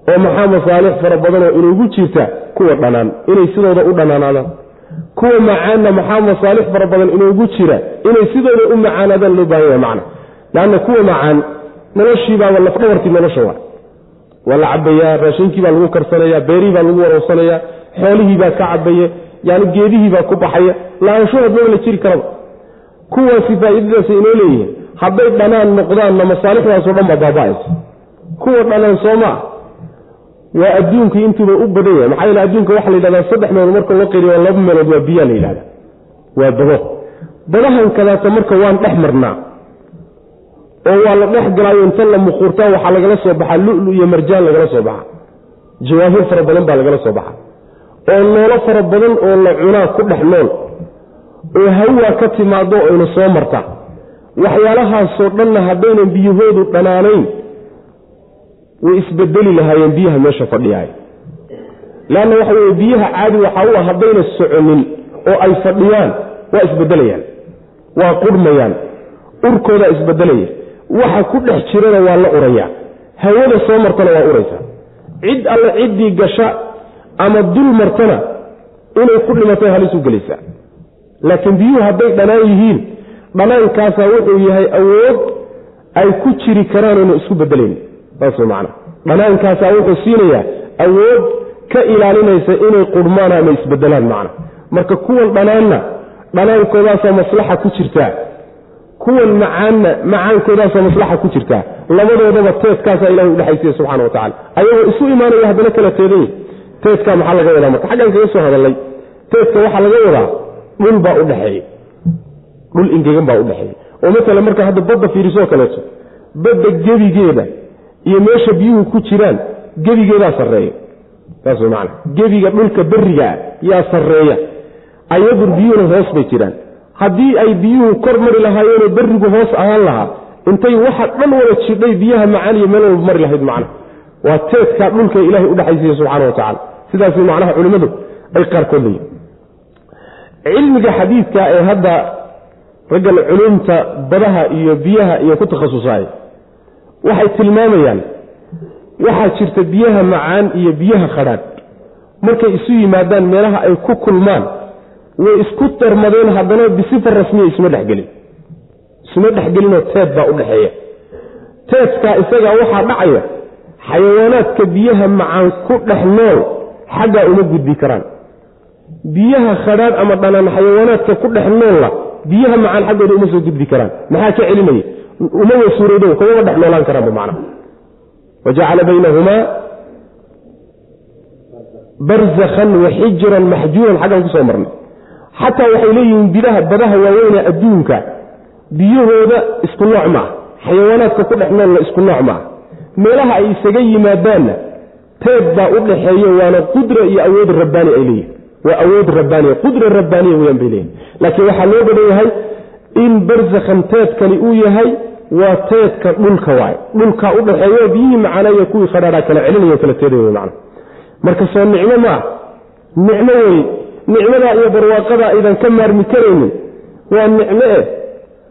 oo maxaa masaalix fara badanoo inugu jirta kuwa dhanaan inay sidooda u dhanaanaadaan. Kuwa macaanna maxaa masaalix fara badan inugu jira inay sidooda u macaanaadaan loo baahan yahay macna. Leanna kuwa macaan noloshiibaaba lafdhabartii nolosha waa. Waa la cabayaa raashinkii baa lagu karsanayaa beerihii baa lagu warowsanayaa xoolihii baa ka cabaya yani geedihii baa ku baxaya. Lahaanshahood maba la jiri karaba. Kuwaasi faa'iidadaasay inoo leeyihiin hadday dhanaan noqdaanna masaalixdaasoo dhan baa baaba'aysa. Kuwa dhanaan soomaa waa adduunkii intuuba u badan yahay. Maxaa yeele adduunka waxaa la yidhahdaa saddex meelood marka loo qayriyo laba meelood waa biyaa la yidhahda waa bado. Badahan kadaata marka waan dhex marnaa. Oo waa la dhex galaayo inta la muquurtaa waxaa lagala soo baxaa lulu iyo marjaan lagala soo baxa jawaahir fara badan baa lagala soo baxa oo noolo fara badan oo la cunaa ku dhex nool. Oo hawaa ka timaado ayna soo marta waxyaalahaasoo dhanna haddaynan biyahoodu dhanaanayn way isbedeli lahaayeen biyaha meesha fadhiyaay. Leanna waxa weye biyaha caadi waxaa u ah haddayna soconin oo ay fadhiyaan waa isbedelayaan waa qurhmayaan urkoodaa isbedelaya waxa ku dhex jirana waa la uraya hawada soo martana waa uraysa cid alle ciddii gasha ama dul martana inay ku dhimatay halis u gelaysaa. Laakiin biyuhu hadday dhanaan yihiin dhanaankaasaa wuxuu yahay awood ay ku jiri karaan oonu isku bedelayn saas man dhanaankaasaa wuxuu siinayaa awood ka ilaalinaysa inay qurhmaan ama isbedelaan macna. Marka kuwan dhanaanna dhanaankoodaasoo maslaxa ku jirtaa. Kuwan macaanna macaankoodaasoo maslaxa ku jirtaa. Labadoodaba teedkaasaa ilahay udhexaysiya subxana wa tacala ayagoo isu imaanaya haddana kala teedanya teedkaa maxaa laga wadaa? Marka xaggan kaga soo hadalay teedka waxaa laga wadaa dhul baa udhexeeya dhul ingegan baa udhexeeya oo matala marka hadda badda fiirisoo kaleeto badda gebigeeda iyo meesha biyuhu ku jiraan gebigeedaa sarreeya. Saas man gebiga dhulka berigaa yaa sarreeya. Ayadur biyuhuna hoos bay jiraan. Haddii ay biyuhu kor mari lahaayeenoo berigu hoos ahaan lahaa intay waxa dhan wada jidhay biyaha macaan iyo meel walba mari lahayd macna. Waa teedkaa dhulka ilaahay udhexaysiiya subxana wa tacala sidaas macnaha culimmadu ay qaarkood leeyihiin cilmiga xadiidka ee hadda raggan culumta badaha iyo biyaha iyo ku takhasusaay waxay tilmaamayaan. Waxaa jirta biyaha macaan iyo biyaha khadhaadh markay isu yimaadaan meelaha ay ku kulmaan way isku darmadeen haddana bisifa rasmiya isuma dhexgelin isuma dhexgelinoo teed baa u dhexeeya. Teedkaa isagaa waxaa dhacaya xayawaanaadka biyaha macaan ku dhex nool xaggaa uma gudbi karaan. Biyaha khadhaadh ama dhanaan xayawaanaadka ku dhex noolla biyaha macaan xaggooda uma soo gudbi karaan. Maxaa ka celinaya umaba suurowdo kumama dhex noolaan karaanba macna wa jacala baynahumaa barzakhan wa xijiran maxjuuran xaggan ku soo marnay. Xataa waxay leeyihiin bidaha badaha waaweyne adduunka biyahooda isku nooc ma ah xayawaanaadka ku dhex noolla isku nooc ma ah meelaha ay isaga yimaadaanna teed baa u dhaxeeyo waana qudra iyo awood rabbaani ay leeyihiin waa awood rabbaaniya qudra rabbaaniya weyaan bay leeyihiin laakiin waxaa loo badan yahay in barzakhan teedkani uu yahay waa teedka dhulka waay. Dhulkaa u dhaxeeyo biyihii macaanaya kuwii khadhaadhaa kala celinayo kala teeday wey macna marka soo nicmo ma ah nicmo wey nicmadaa iyo barwaaqadaa aydan ka maarmi karaynin waa nicmo eh.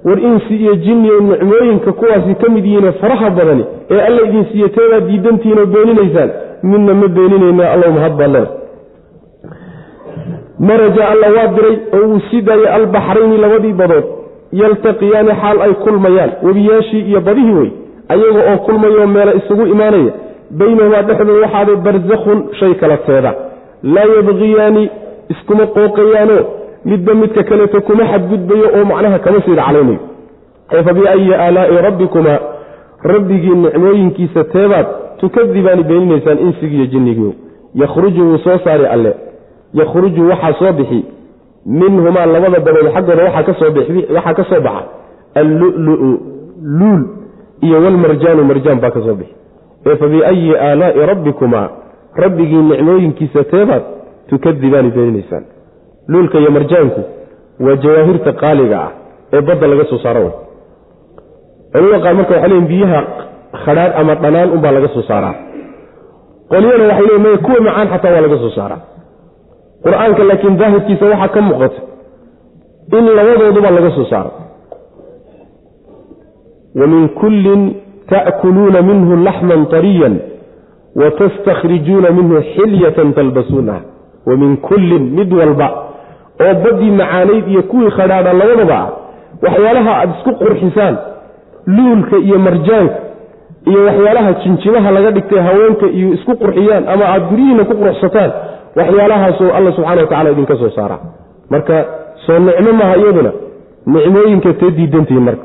War insi iyo jinniyo nicmooyinka kuwaasi ka mid yihiine faraha badani ee alla idin siiye teedaad diidantihiinoo beeninaysaan midna ma beeninayna allow mahad baad lena maraja alla waa diray oo uu sii daayay albaxrayni labadii badood yaltaqiyaani xaal ay kulmayaan. Webiyaashii iyo badihii wey ayaga oo kulmayoo meelo isugu imaanaya. Baynahumaa dhexdooda waxaaday barzakhun shay kala teeda laa yabqiyaani iskuma qooqayaanoo midba midka kaleeto kuma xadgudbayo oo macnaha kama sii dhaclaynayo ee fa aalaa'i rabbikumaa rabbigii nicmooyinkiisa teebaad tukadibaani beeninaysaan insigiiyo jinnigiio yakhruju wuu soo saari alle. Yakhruju waxaa soo bixi minhumaa labada badood xaggooda waxaa ka soo baxa. Allulu luul iyo walmarjaanu marjaan baa ka soo bixi. Ee fa biayi aalaa'i rabbikumaa rabbigii nicmooyinkiisa teebaad tukadibaani beeninaysaan luulka iyo marjaanku waa jawaahirta qaaliga ah ee badda laga soo saaro culimada qaar marka waxay leeyiin biyaha khadhaadh ama dhanaan unbaa laga soo saaraa. Qolyana waxay leeyiin kuwa macaan xataa waa laga soo saaraa qur'aanka laakiin daahirkiisa waxaa ka muuqata in labadooduba laga soo saaro. Wa min kullin ta'kuluuna minhu laxman tariyan wa tastakhrijuuna minhu xilyatan talbasuunaha wa min kullin mid walba oo baddii macaanayd iyo kuwii khadhaadha labadaba ah waxyaalaha aada isku qurxisaan luulka iyo marjaanka iyo waxyaalaha jinjimaha laga dhigtay haweenka iyo isku qurxiyaan ama aada guryihiina ku quruxsataan waxyaalahaasoo alla subxana wa tacala idinka soo saara. Marka soo nicmo maha iyaduna. Nicmooyinka tee diidantihiin marka.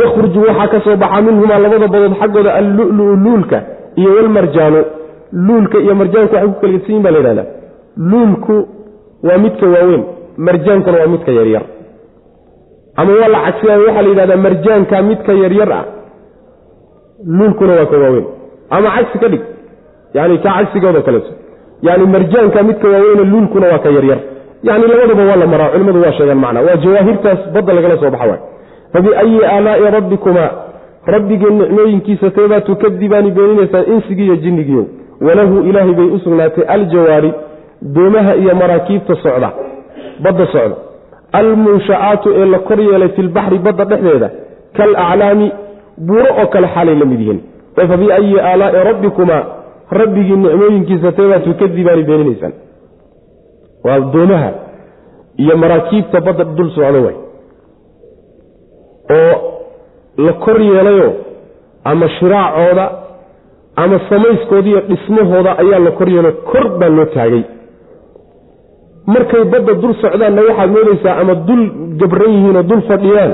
Yakhruju waxaa ka soo baxa minhumaa labada badood xaggooda allulu luulka iyo walmarjaanu. Luulka iyo marjaanku waxay ku kala gedsan yihiin ba la yidhahdaa. Luulku waa midka waaweyn marjaankuna waa midka yaryar. Ama waa la cagsiya waxaa la yidhahdaa marjaanka midka yaryar ah luulkuna waa ka waaweyn. Ama cagsi ka dhig yani ka cagsigooda kaleeto yani marjaanka midka waaweyne luulkuna waa ka yaryar. Yani labadaba waa la maraa culimmadu waa sheegaan macna waa jawaahirtaas badda lagala soo baxa waay fabiayi aalaa'i rabbikumaa rabbigii nicmooyinkiisa teebaa tukadibaani beeninaysaan insigiiyo jinnigiiyo. Walahu ilaahay bay u sugnaatay aljawaari doomaha iyo maraakiibta socda badda socda. Almunsha'aatu ee la kor yeelay fi lbaxri badda dhexdeeda kaalaclaami buuro oo kale xaalay la mid yihiin. Ee fa biayi aalaa'i rabbikumaa rabbigii nicmooyinkiisa teebaad tukadibaani beeninaysaan waa doomaha iyo maraakiibta badda dul socda way. Oo la kor yeelayo ama shiraacooda ama samayskooda iyo dhismahooda ayaa la kor yeelo kor baa loo taagay. Markay badda dul socdaanna waxaad moodaysaa ama dul gabran yihiinoo dul fadhiyaan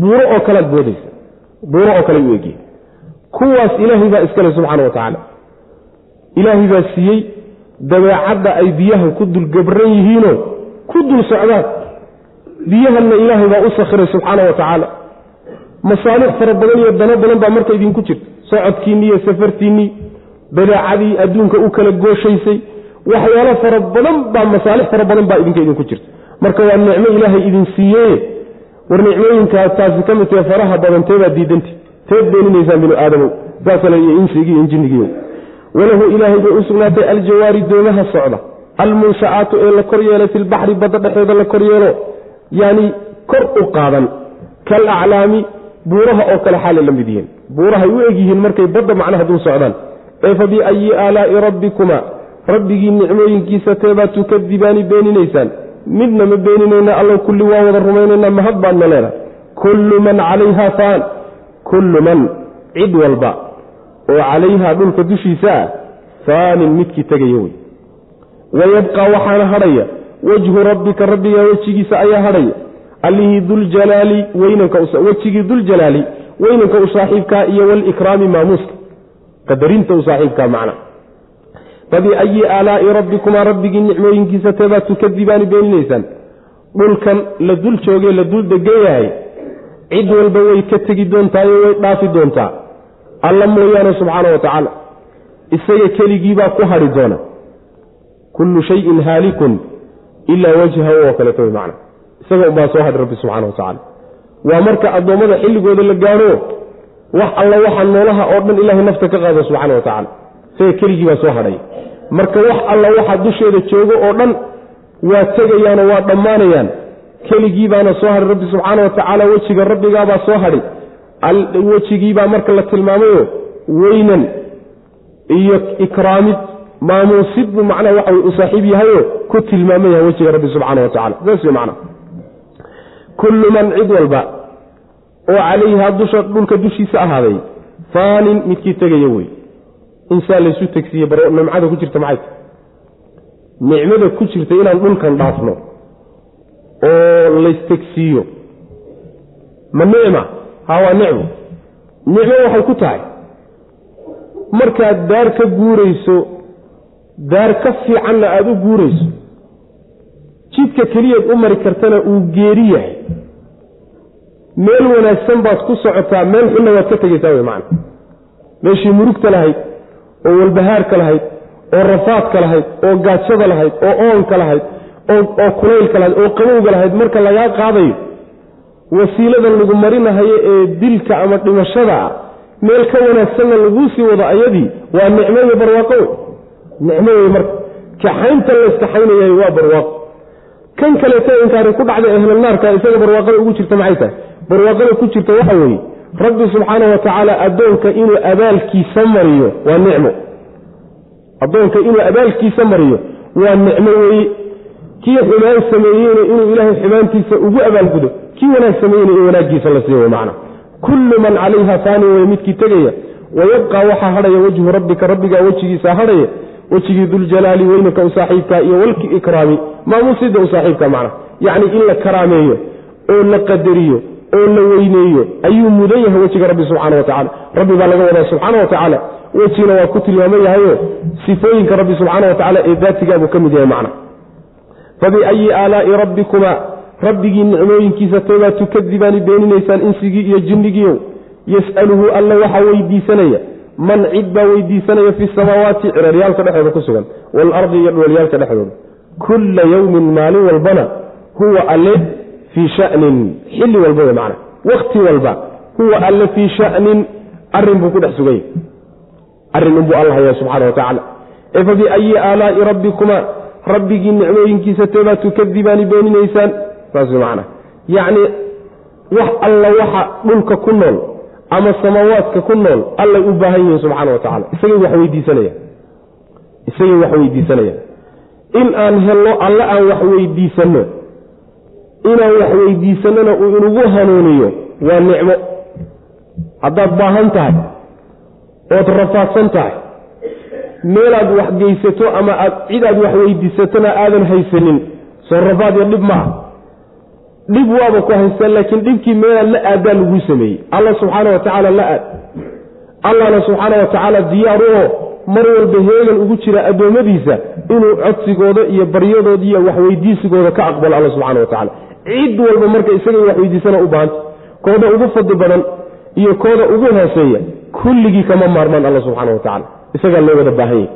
buuro oo kalead moodaysa buuro oo kale u egyihin kuwaas ilaahay baa iskale subxaana wa tacaala ilaahay baa siiyey dabeecadda ay biyaha ku dul gabran yihiinoo ku dul socdaan. Biyahanna ilaahay baa u sakhiray subxaana wa tacaala. Masaalix fara badan iyo dano badan baa marka idinku jirta. Socodkiinnii iyo safartiinnii badeecadii adduunka u kala gooshaysay waxyaalo fara badan baa masaalix fara badan baa idinka idinku jirta. Marka waa nicmo ilaahay idin siiyeye war nicmooyinkaa taasi ka mid tahe faraha badan teebaad diidanti. Teed beeninaysaan binu aadamow. Saasale iyo insigii iyo injinigiiyo walahu ilaahay bay u sugnaatay aljawaari doomaha socda. Almunsha'aatu ee la kor yeelay filbaxri badda dhexeeda la kor yeelo yani kor u qaadan. Kal aclaami buuraha oo kale xaalay la mid yihiin. Buurahay u egyihiin markay badda macnaha dul socdaan. Ee fa biayi aalaa'i rabbikuma rabbigii nicmooyinkiisa teebaad tukadibaani beeninaysaan. Midna ma beeninayna allow kulli waa wada rumaynaynaa mahad baadna leedahay. Kullu man calayha faan kullu man cid walba oo calayhaa dhulka dushiisa ah faanin midkii tegaya wey wayabqaa waxaana hadhaya wajhu rabbika rabbiga wejigiisa ayaa hadhaya allihii duljalaali weynankwejigii duljalaali weynanka u saaxiibkaa iyo walikraami maamuuska. Qadarinta u saaxiibkaa macna. Fabiayi aalaa'i rabbikumaa rabbigii nicmooyinkiisa teebaad tukadibaani beeninaysaan dhulkan la dul joogee la dul degan yahay. Cid walba way ka tegi doontaayo way dhaafi doontaa alla mooyaane subxaana wa tacaala isaga keligiibaa ku hadhi doona. Kullu shayin haalikun ilaa wajhahu oo kaleeto way macna. Isaga unbaa soo hadhi rabbi subxana wa tacaala. Waa marka addoommada xilligooda la gaadho wax alla waxa noolaha oo dhan ilaahay nafta ka qaado subxana wa tacaala. Isaga keligii baa soo hadhay. Marka wax alla waxa dusheeda joogo oo dhan waa tegayaanoo waa dhammaanayaan. Keligii baana soo hadhay rabbi subxaana wa tacaala wejiga rabbigaabaa soo hadhay wejigiibaa marka la tilmaamayo weynan iyo ikraamid maamuusid buu macnaha waxa u saaxiib yahayo ku tilmaaman yahay wejiga rabbi subxaana wa tacala saas wey macna. Kullu man cid walba oo calayhaa dusha dhulka dushiisa ahaaday faanin midkii tegaya wey. Insaa laysu tegsiiye bar nimcada ku jirta maxay nicmada ku jirta inaan dhulkan dhaafno oo laystegsiiyo ma nicma ha waa nicmo. Nicmo waxay ku tahay. Markaad daar ka guurayso daar ka fiicanna aada u guurayso jidka keliyaad u mari kartana uu geeri yahay. Meel wanaagsan baad ku socotaa meel xunna waad ka tegaysaa wey macana meeshii murugta lahayd oo walbahaarka lahayd oo rafaadka lahayd oo gaajada lahayd oo oonka lahayd oo kulaylka lahayd oo qabowga lahayd marka lagaa qaadayo wasiiladan lagu marinahayo ee dilka ama dhimashada ah meel ka wanaagsanna laguu sii wado ayadii waa nicmo iyo barwaaqo. Wey nicmo wey marka. Kaxaynta layskaxaynayahay waa barwaaqo kan kaleeto inkaari ku dhacda ehlalnaarka isaga barwaaqada ugu jirta maxay tahay? Barwaaqada ku jirta waxa weeye rabbi subxaana wa tacaala addoonka inuu abaalkiisa mariyo waa nicmo. Addoonka inuu abaalkiisa mariyo waa nicmo weeye kii xumaan sameeyeyna inuu ilaahay xumaantiisa ugu abaalgudo kii wanaag sameeyeyna in wanaaggiisa la siiyo macna kullu man calayha faani way midkii tegaya. Wayabqaa waxaa hadhaya wejhu rabbika rabbigaa wejigiisa hadhaya wejigii duljalaali weynanka u saaxiibkaa iyo walkiikraami maamuusida u saaxiibka macna yacni in la karaameeyo oo la qadariyo oo la weyneeyo ayuu mudan yahay wejiga rabbi subxana wa tacala rabbi baa laga wadaa subxaana wa wejina waa ku tilmaaman yahayo sifooyinka rabbi subxaana wa tacaala ee daatigaabuu ka mid yahay macna fabiayi aalaa'i rabbikumaa rabbigii nicmooyinkiisa toobaad tukadibaani beeninaysaan insigii iyo jinnigiiow yas'aluhu alla waxaa weydiisanaya man cid baa weydiisanaya fi samaawaati ciraryaalka dhexdooda ku sugan waalardi iyo dhowalyaalka dhexdooda kulla yowmin maalin walbana huwa alle fii shanin xilli walba wey macna wakti walba huwa alle fii shanin arrin buu ku dhex suganya arrin unbuu alla hayaa subxana wa tacaala ee fa biayi aalaa'i rabbikumaa rabbigii nicmooyinkiisa teebaad tukadibaani beeninaysaan saas macnaha yacni wax alla waxa dhulka ku nool ama samaawaadka ku nool allay u baahan yihiin subxaana wa tacala isagay wax weydiisanayaan. Isagay wax weydiisanayaan. In aan helno alle aan wax weydiisanno inaan wax weydiisanona uu inugu hanuuniyo waa nicmo. Haddaad baahan tahay ood rafaadsan tahay meelaad wax geysato ama aad cid aad wax weydiisatona aadan haysanin. Soo rafaad iyo dhib maaha. Dhib waaba ku haystaan laakiin dhibkii meelaad la aadaa laguu sameeyey. Alla subxaana wa tacaala la aad. Allahna subxaana wa tacaala diyaaruho mar walba heegan ugu jira addoommadiisa inuu codsigooda iyo baryadooda iyo waxweydiisigooda ka aqbalo alla subxana wa tacala cid walba marka isaga wax weydiisana u baahanta. Kooda ugu fadli badan iyo kooda ugu hooseeya kulligii kama maarmaan alla subxaana wa tacala isagaa loo wada baahan yahy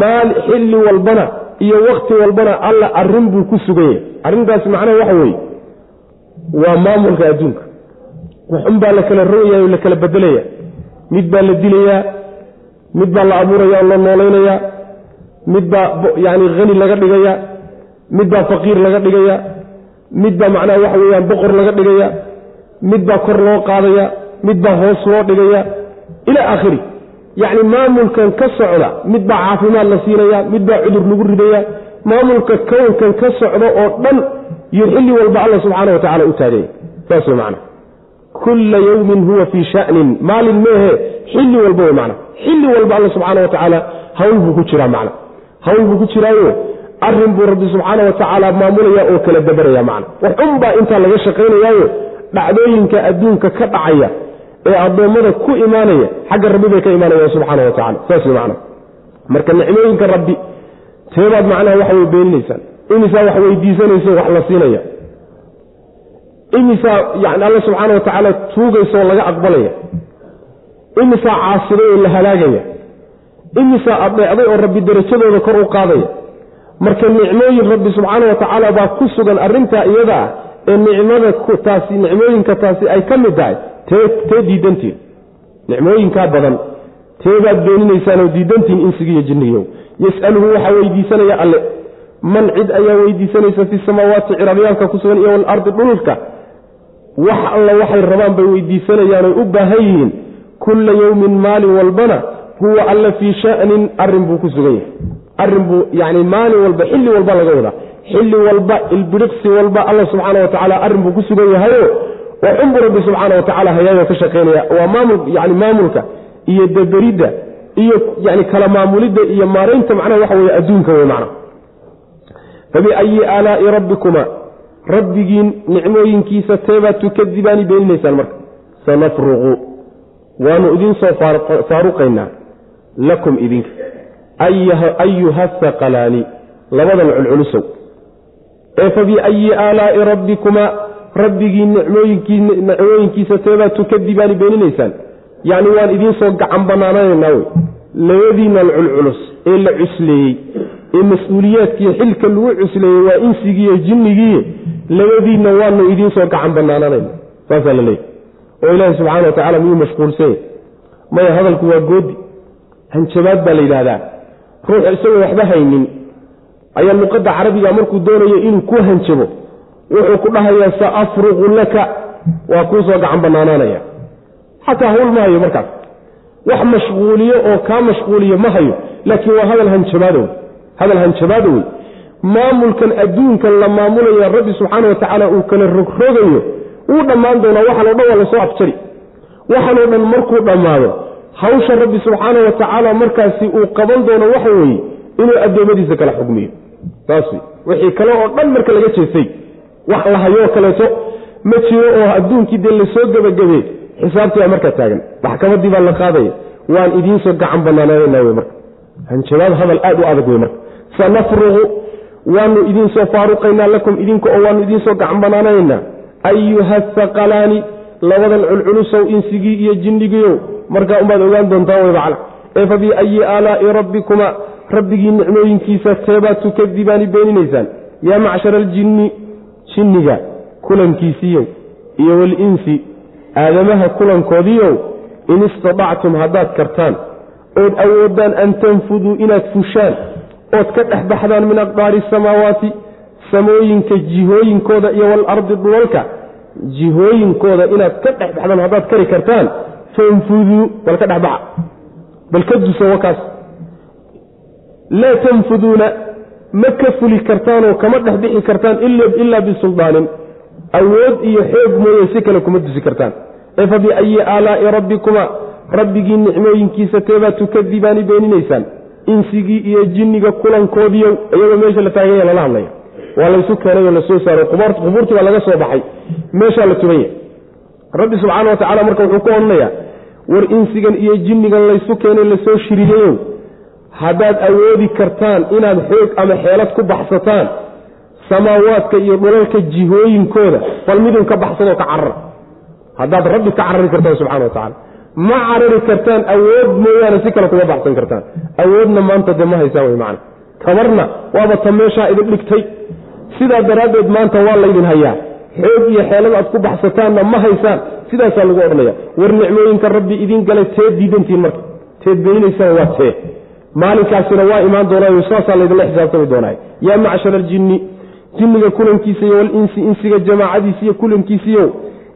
maal xilli walbana iyo wakti walbana alla arrin buu ku sugan yahay arrintaasi macnaha waxa weeye waa maamulka adduunka. Waxun baa la kala rogaya o la kala bedelaya mid baa la dilayaa mid baa la abuuraya oo la noolaynayaa mid baa yani hani laga dhigaya mid baa faqiir laga dhigaya mid baa macnaha waxa weeyaan boqor laga dhigaya mid baa kor loo qaadaya mid baa hoos loo dhigaya ila aakhiri yacni maamulkan ka socda mid baa caafimaad la siinaya mid baa cudur lagu ridaya maamulka kownkan ka socda oo dhan iyo xilli walba alla subxaana wa tacala u taagaya saas wey macna. Kulla yawmin huwa fii shanin. Maalin meehe xilli walba wey macna. Xilli walba alla subxaana wa tacaala hawl buu ku jiraa macna. Hawl buu ku jiraayo arrin buu rabbi subxaana wa tacaala maamulaya oo kala dabaraya macna. Waxun baa intaa laga shaqaynayaayo dhacdooyinka adduunka ka dhacaya ee addoommada ku imaanaya xagga rabbi bay ka imaanayaan subxaana wa tacala saas wey macna. Marka nicmooyinka rabbi teebaad macnaha waxa way beeninaysaan imisaa wax weydiisanayso wax la siinaya. Imisaa yani alla subxaana wa tacaala tuugaysa oo laga aqbalaya. Imisaa caasiday oo la halaagaya. Imisaa adeecday oo rabbi darajadooda kor u qaadaya. Marka nicmooyin rabbi subxaana wa tacaala baa ku sugan arrintaa iyada ah ee nicmada taasi nicmooyinka taasi ay ka mid tahay tee diidantiin. Nicmooyinkaa badan. Teebaad beeninaysaan oo diidantiin insigiiyo jinnigiyow yas'aluhu waxaa weydiisanaya alle. Man cid ayaa weydiisanaysa fi samaawaati cirabyaalka ku sugan iyo walardi dhulka. Wax alla waxay rabaan bay weydiisanayaan oy u baahan yihiin. Kulla yowmin maalin walbana huwa alla fii sha'nin arrin buu ku sugan yahay. Arrin buu yani maalin walba xilli walba laga wadaa. Xilli walba ilbiriqsi walba alla subxaana wa tacaala arrin buu ku sugan yahayo oo xunbuu rabbi subxaana wa tacala hayaayo ka shaqaynaya waa maamul yani maamulka iyo daberidda iyo yani kala maamulidda iyo maaraynta macnaha waxa weye adduunka wey macna fabiayi aalaai rabbikuma rabbigiin nicmooyinkiisa teebaad tukadibaani beeninaysaan marka. Sanafruqu waanu idiin soo faaruqaynaa lakum idinka. Ayuha haqalaani labadan culculusow. Ee fabiayi aalaai rabbikumaa rabbigiin nicmooyinkiisa teebaad tukadibaani beeninaysaan. Yacni waan idiin soo gacan banaananaynaa wey. Labadiinal culculus ee la cusleeyey. Ee mas'uuliyaadkiiyo xilka lagu cusleeyey waa insigiiyo jinnigiiyo labadiinna waanu idiin soo gacan banaananayna saasaa la leeyahy oo ilaahi subxana wa tacala miyuu mashquulsanya maya hadalku waa goodi. Hanjabaad baa la yidhaahdaa. Ruux isagoo waxba haynin. Ayaa luqadda carabiga markuu doonayo inuu ku hanjabo wuxuu ku dhahayaa sa afruqu laka. Waa kuu soo gacan banaanaanaya. Xataa hawl ma hayo markaas. Wax mashquuliyo oo kaa mashquuliyo ma hayo laakiin waa hadal hanjabaado hadal hanjabaado wey maamulkan adduunkan la maamulaya rabbi subxaana wa tacaala uu kala rogrogayo wuu dhammaan doonaa waxaan o dhan waa la soo afjari waxaan oo dhan markuu dhammaado hawsha rabbi subxaana wa tacaala markaasi uu qaban doono waxa weeye inuu addoommadiisa kala xugmiyo. Saas wixii kale oo dhan marka laga jeestay wax la hayoo kaleeto ma jiro oo adduunkii dee la soo gebagabey xisaabtii baa markaa taagan. Maxkamadii baa la qaadaya. Waan idiinsoo gacan banaananayna wey marka. Hanjabaad hadal aad u adag wey marka. Sanafruqu waanu idin soo faaruqaynaa lakum idinka oo waanu idin soo gacan banaananaynaa ayuha haqalaani labadan culculusow insigii iyo jinnigiiow markaa umbaad ogaan doontaa wey macna ee fa biayi aalaai rabbikuma rabbigii nicmooyinkiisa teebaad tukadibaani beeninaysaan. Yaa macshara aljinni jinniga kulankiisiiyow iyo walinsi aadamaha kulankoodiiow in istadactum haddaad kartaan ood awoodaan an tanfuduu inaad fushaan ood ka dhex baxdaan min aqdaari asamaawaati samooyinka jihooyinkooda iyo walardi dhulalka jihooyinkooda inaad ka dhex baxdaan haddaad kari kartaan fanfuduu bal ka dhexbaxa bal ka duso wakaas. Laa tanfuduuna ma ka fuli kartaanoo kama dhex bixi kartaan ilaa bisuldaanin awood iyo xoog mooye si kale kuma dusi kartaan. Ee fa biayi aalaa'i rabbikuma rabbigii nicmooyinkiisa teebaa tukadibaani beeninaysaan. Insigii iyo jinniga kulankoodiiyow iyagoo meesha la taaganya lala hadlaya waa laysu keenayoo la soo saaro. Qubuurtii baa laga soo baxay. Meeshaa la tugan yahay. Rabbi subxaana wa tacala marka wuxuu ku odhanayaa war insigan iyo jinnigan laysu keenay la soo shiriyayow haddaad awoodi kartaan inaad xoog ama xeelad ku baxsataan samaawaadka iyo dhulalka jihooyinkooda bal midun ka baxsadoo ka carara haddaad rabbi ka carari kartaan subxana wa tacala ma carari kartaan awood mooyaane si kale kuma baxsan kartaan. Awoodna maanta dee ma haysaan wey macana tabarna waaba ta meeshaa idin dhigtay. Sidaa daraaddeed maanta waa laydin hayaa. Xoog iyo xeelad aad ku baxsataanna ma haysaan. Sidaasaa lagu odhanaya war nicmooyinka rabbi idin galay teed diidantihiin marka. Teed beeninaysaan waa tee maalinkaasina waa imaan doonaayo saasaa laydinla xisaabtami doonay yaa macshar aljinni jinniga kulankiisa iyo walinsi insiga jamaacadiisa iyo kulankiisiiyo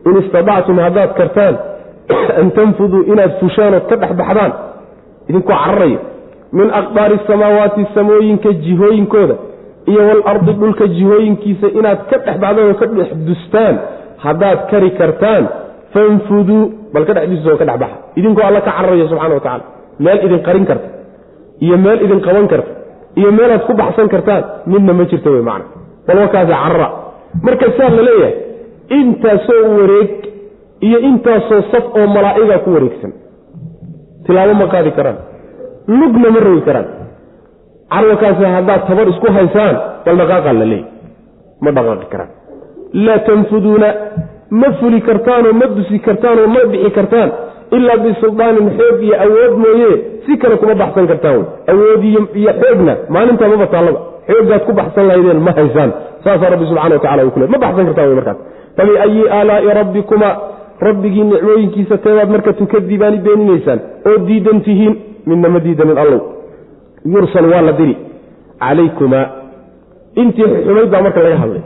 in istadactum haddaad kartaan an tanfuduu inaad fushaan ood ka dhex baxdaan. Idinkoo cararaya. Min aqdaari samaawaati samooyinka jihooyinkooda iyo walardi dhulka jihooyinkiisa inaad ka dhex baxdaan oo ka dhex dustaan. Haddaad kari kartaan fanfuduu bal ka dhex dusta oo ka dhex baxa. Idinkoo alla ka cararaya subxana wa tacala meel idin qarin karta iyo meel idin qaban karta iyo meelaad ku baxsan kartaan midna ma jirta wey macna. Bal wakaasi carara marka saa la leeyahay intaasoo wareeg iyo intaasoo saf oo malaa'iga ku wareegsan. Tilaabo ma qaadi karaan. Lugna ma rogi karaan. Carwakaasi haddaad tabar isku haysaan bal dhaqaaqaa la leeyahy ma dhaqaaqi karaan. Laa tanfuduuna ma fuli kartaanoo ma dusi kartaanoo ma bixi kartaan ilaa bisuldaanin xoog iyo awood mooye si kale kuma baxsan kartaan wey awood iyo xoogna maalintaa maba taallaba xooggaad ku baxsan lahaydeen ma haysaan saasaa rabbi subxana wa tacala uu kule ma baxsan kartaan wey markaas fabiayi aalaa'i rabbikuma rabbigii nicmooyinkiisa teedaad marka tukadibaani beeninaysaan oo diidan tihiin midna ma diidanin allow yursal waa la diri calaykumaa intii xumayd baa marka laga hadlay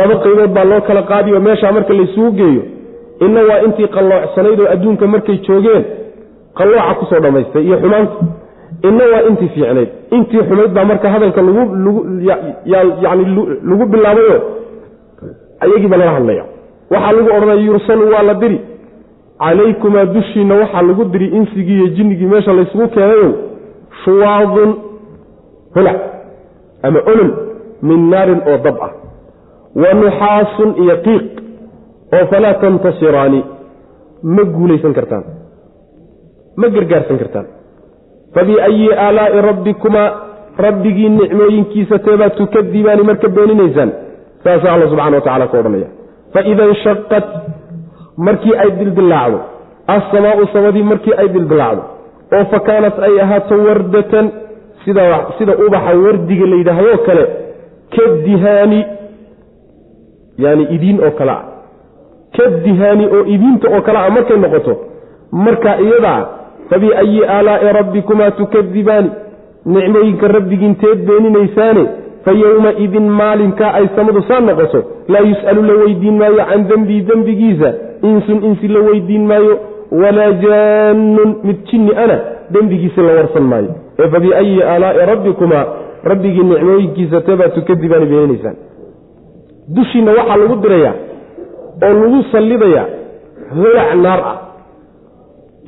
laba qaybood baa loo kala qaadiy oo meeshaa marka laysugu geeyo inna waa intii qalloocsanayd oo adduunka markay joogeen qallooca ku soo dhammaystay iyo xumaanta. Inna waa intii fiicnayd. Intii xumayd baa marka hadalka yani lagu bilaabayo ayagiiba lala hadlaya waxaa lagu odhanaya yursalu waa la diri. Calaykumaa dushiinna waxaa lagu diri insigii iyo jinnigii meesha laysugu keenayo shuwaadun hulac ama olol min naarin oo dab ah. Wa nuxaasun iyo qiiq oo falaa tantasiraani ma guulaysan kartaan ma gargaarsan kartaan. Fabiayi aalaa'i rabbikumaa rabbigii nicmooyinkiisa teebaad tukadibaani marka beeninaysaan saasaa alla subxana wa tacala ka odhanaya. Faida inshaqat markii ay dildilaacdo assamaau samadii markii ay dildilaacdo oo fa kaanat ay ahaato wardatan sida ubaxa wardiga la yidhaahdo kale ka dihaani yani idiin oo kale ah ka dihaani oo idiinta oo kale ah markay noqoto marka iyadaa fabiayi aalaa'i rabbikumaa tukadibaani nicmooyinka rabbigiinteed beeninaysaane fa yowmaidin maalinkaa ay samadu saa noqoto laa yus'alu la weydiin maayo can dembii dembigiisa insun insi la weydiin maayo walaa jaannun mid jinni ana dembigiisa la warsan maayo. Ee fabiayi aalaa'i rabbikumaa rabbigii nicmooyinkiisa teebaa tukadibaani beeninaysaan dushiinna waxaa lagu dirayaa oo lagu sallidayaa holac naar ah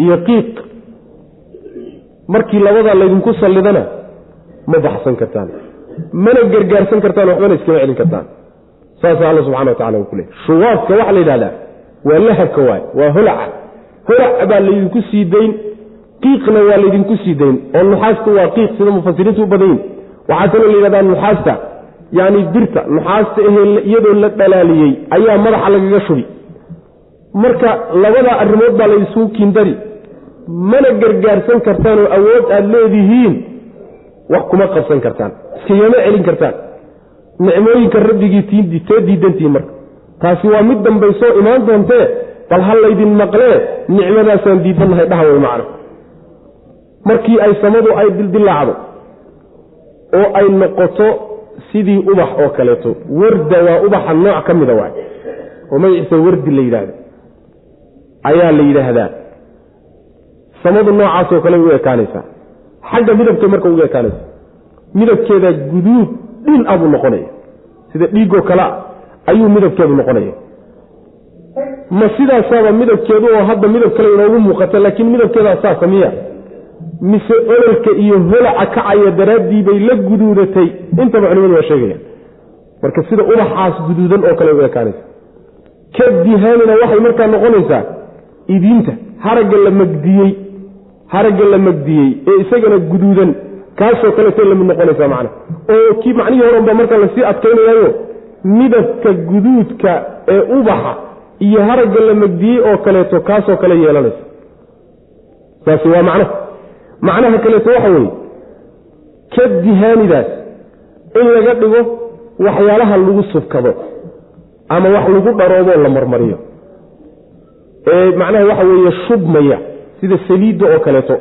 iyo qiiq. Markii labadaa laydinku sallidana ma baxsan kartaan mana gargaarsan kartaan waxbana iskama celin kartaan. Saasaa alla subxana wa tacala uu ku leey shuwaadka waxaa la yidhahdaa waa lahabka waay waa holaca holac baa laydinku sii dayn qiiqna waa laydinku sii dayn oo nuxaasta waa qiiq sida mufasiriintu u badayin waxaa kaloo la yidhahdaa nuxaasta yacni birta nuxaasta ahee iyadoo la dhalaaliyey ayaa madaxa lagaga shubi. Marka labadaa arrimood baa laydisugu kiindari mana gargaarsan kartaan oo awood aada leedihiin wax kuma qabsan kartaan iskagama celin kartaan. Nicmooyinka rabbigii tee diidantihiin marka. Taasi waa mid dambaysoo imaan doontee bal ha laydin maqlee nicmadaasaan diidannahay dhaha way macna markii ay samadu ay dildilaacdo oo ay noqoto sidii ubax oo kaleeto. Warda waa ubaxa nooc ka mida waay. Oo magaciisa wardi la yidhaahdo. Ayaa la yidhaahdaa. Samadu noocaasoo kale u ekaanaysaa. Xagga midabkay marka ugu ekaanaysa. Midabkeeda guduud dhin abuu noqonaya. Sida dhiigoo kalea ayuu midabkeedu noqonaya. Ma sidaasaaba midabkeedu oo hadda midab kale inoogu muuqata laakiin midabkeedaa saasa miya mise ololka iyo holaca kacaya daraaddii bay la guduudatay. Intaba culimadu waa sheegayaan. Marka sida ubaxaas guduudan oo kale u ekaanaysa. Ka dihaanina waxay markaa noqonaysaa idiinta haragga la magdiyey haragga la magdiyey ee isagana guduudan kaasoo kaleetay la mid noqonaysaa macna. Oo kii macnihii horanba markaa la sii adkaynayaayo midabka guduudka ee ubaxa iyo haragga la magdiyey oo kaleeto kaasoo kale yeelanaysa. Saasi waa macno macnaha kaleeto waxa weeye ka dihaanidaas in laga dhigo waxyaalaha lagu subkado ama wax lagu dharooboo la marmariyo. Ee macnaha waxa weeye shubmaya sida saliidda oo kaleeto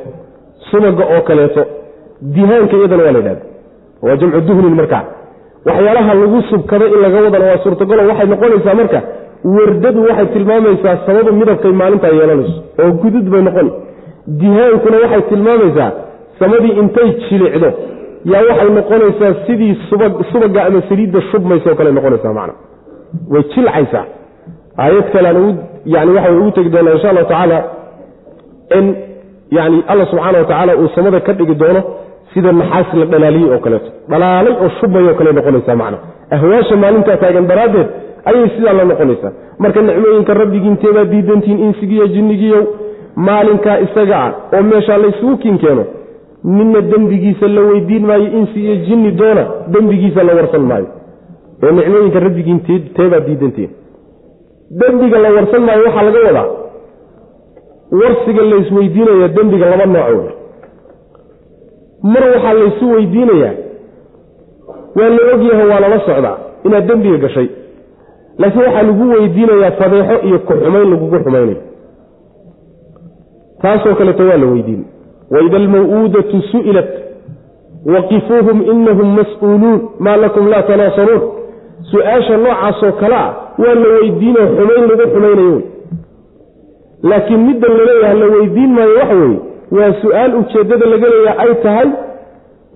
subaga oo kaleeto dihaanka iyadana waa la yidhahda waa jamcu duhnin markaa waxyaalaha lagu subkado in laga wadana waa suurtagalo waxay noqonaysaa marka wardadu waxay tilmaamaysaa sabadu midabkay maalintaa yeelanayso oo gudud bay noqon dihaankuna waxay tilmaamaysaa samadii intay jilicdo yaa waxay noqonaysaa sidii subaga ama saliidda shubmaysaoo kale noqonaysaa macna. Way jilcaysaa. Aayad kale aan yani waxa ugu tegi doonaa insha allahu tacaala in yani alla subxaana wa tacaala uu samada ka dhigi doono sida naxaas la dhalaaliyey oo kaleeto. Dhalaalay oo shubmay oo kale noqonaysaa macna. Ahwaasha maalintaa taagan daraaddeed ayay sidaa la noqonaysaa. Marka nicmooyinka rabbigiinteebaa diidantihiin insigiiyo jinnigiiyow maalinkaa isaga ah oo meeshaa laysugu kinkeeno ninna dembigiisa la weydiin maayo insi iyo jinni doona dembigiisa la warsan maayo. Ee nicmooyinka rabbigiinteebaa diidantihiin dembiga la warsan maayo waxaa laga wadaa warsiga laysweydiinaya dembiga laba nooc mar waxaa laysu weydiinayaa waa la ogyahay waa lala socdaa inaad dembiga gashay. Laakiin waxaa lagu weydiinayaa fadeexo iyo ku-xumayn lagugu xumaynayo taasoo kaleeto waa la weydiin. Waida almaw-uudatu su'ilat waqifuuhum inahum mas'uuluun maa lakum laa tanaasaruun. Su'aasha noocaasoo kale ah waa la weydiinoo xumayn lagu xumaynayo wey laakiin middan laleeyaha la weydiin maayo waxa weeye waa su'aal ujeeddada laga leeyaha ay tahay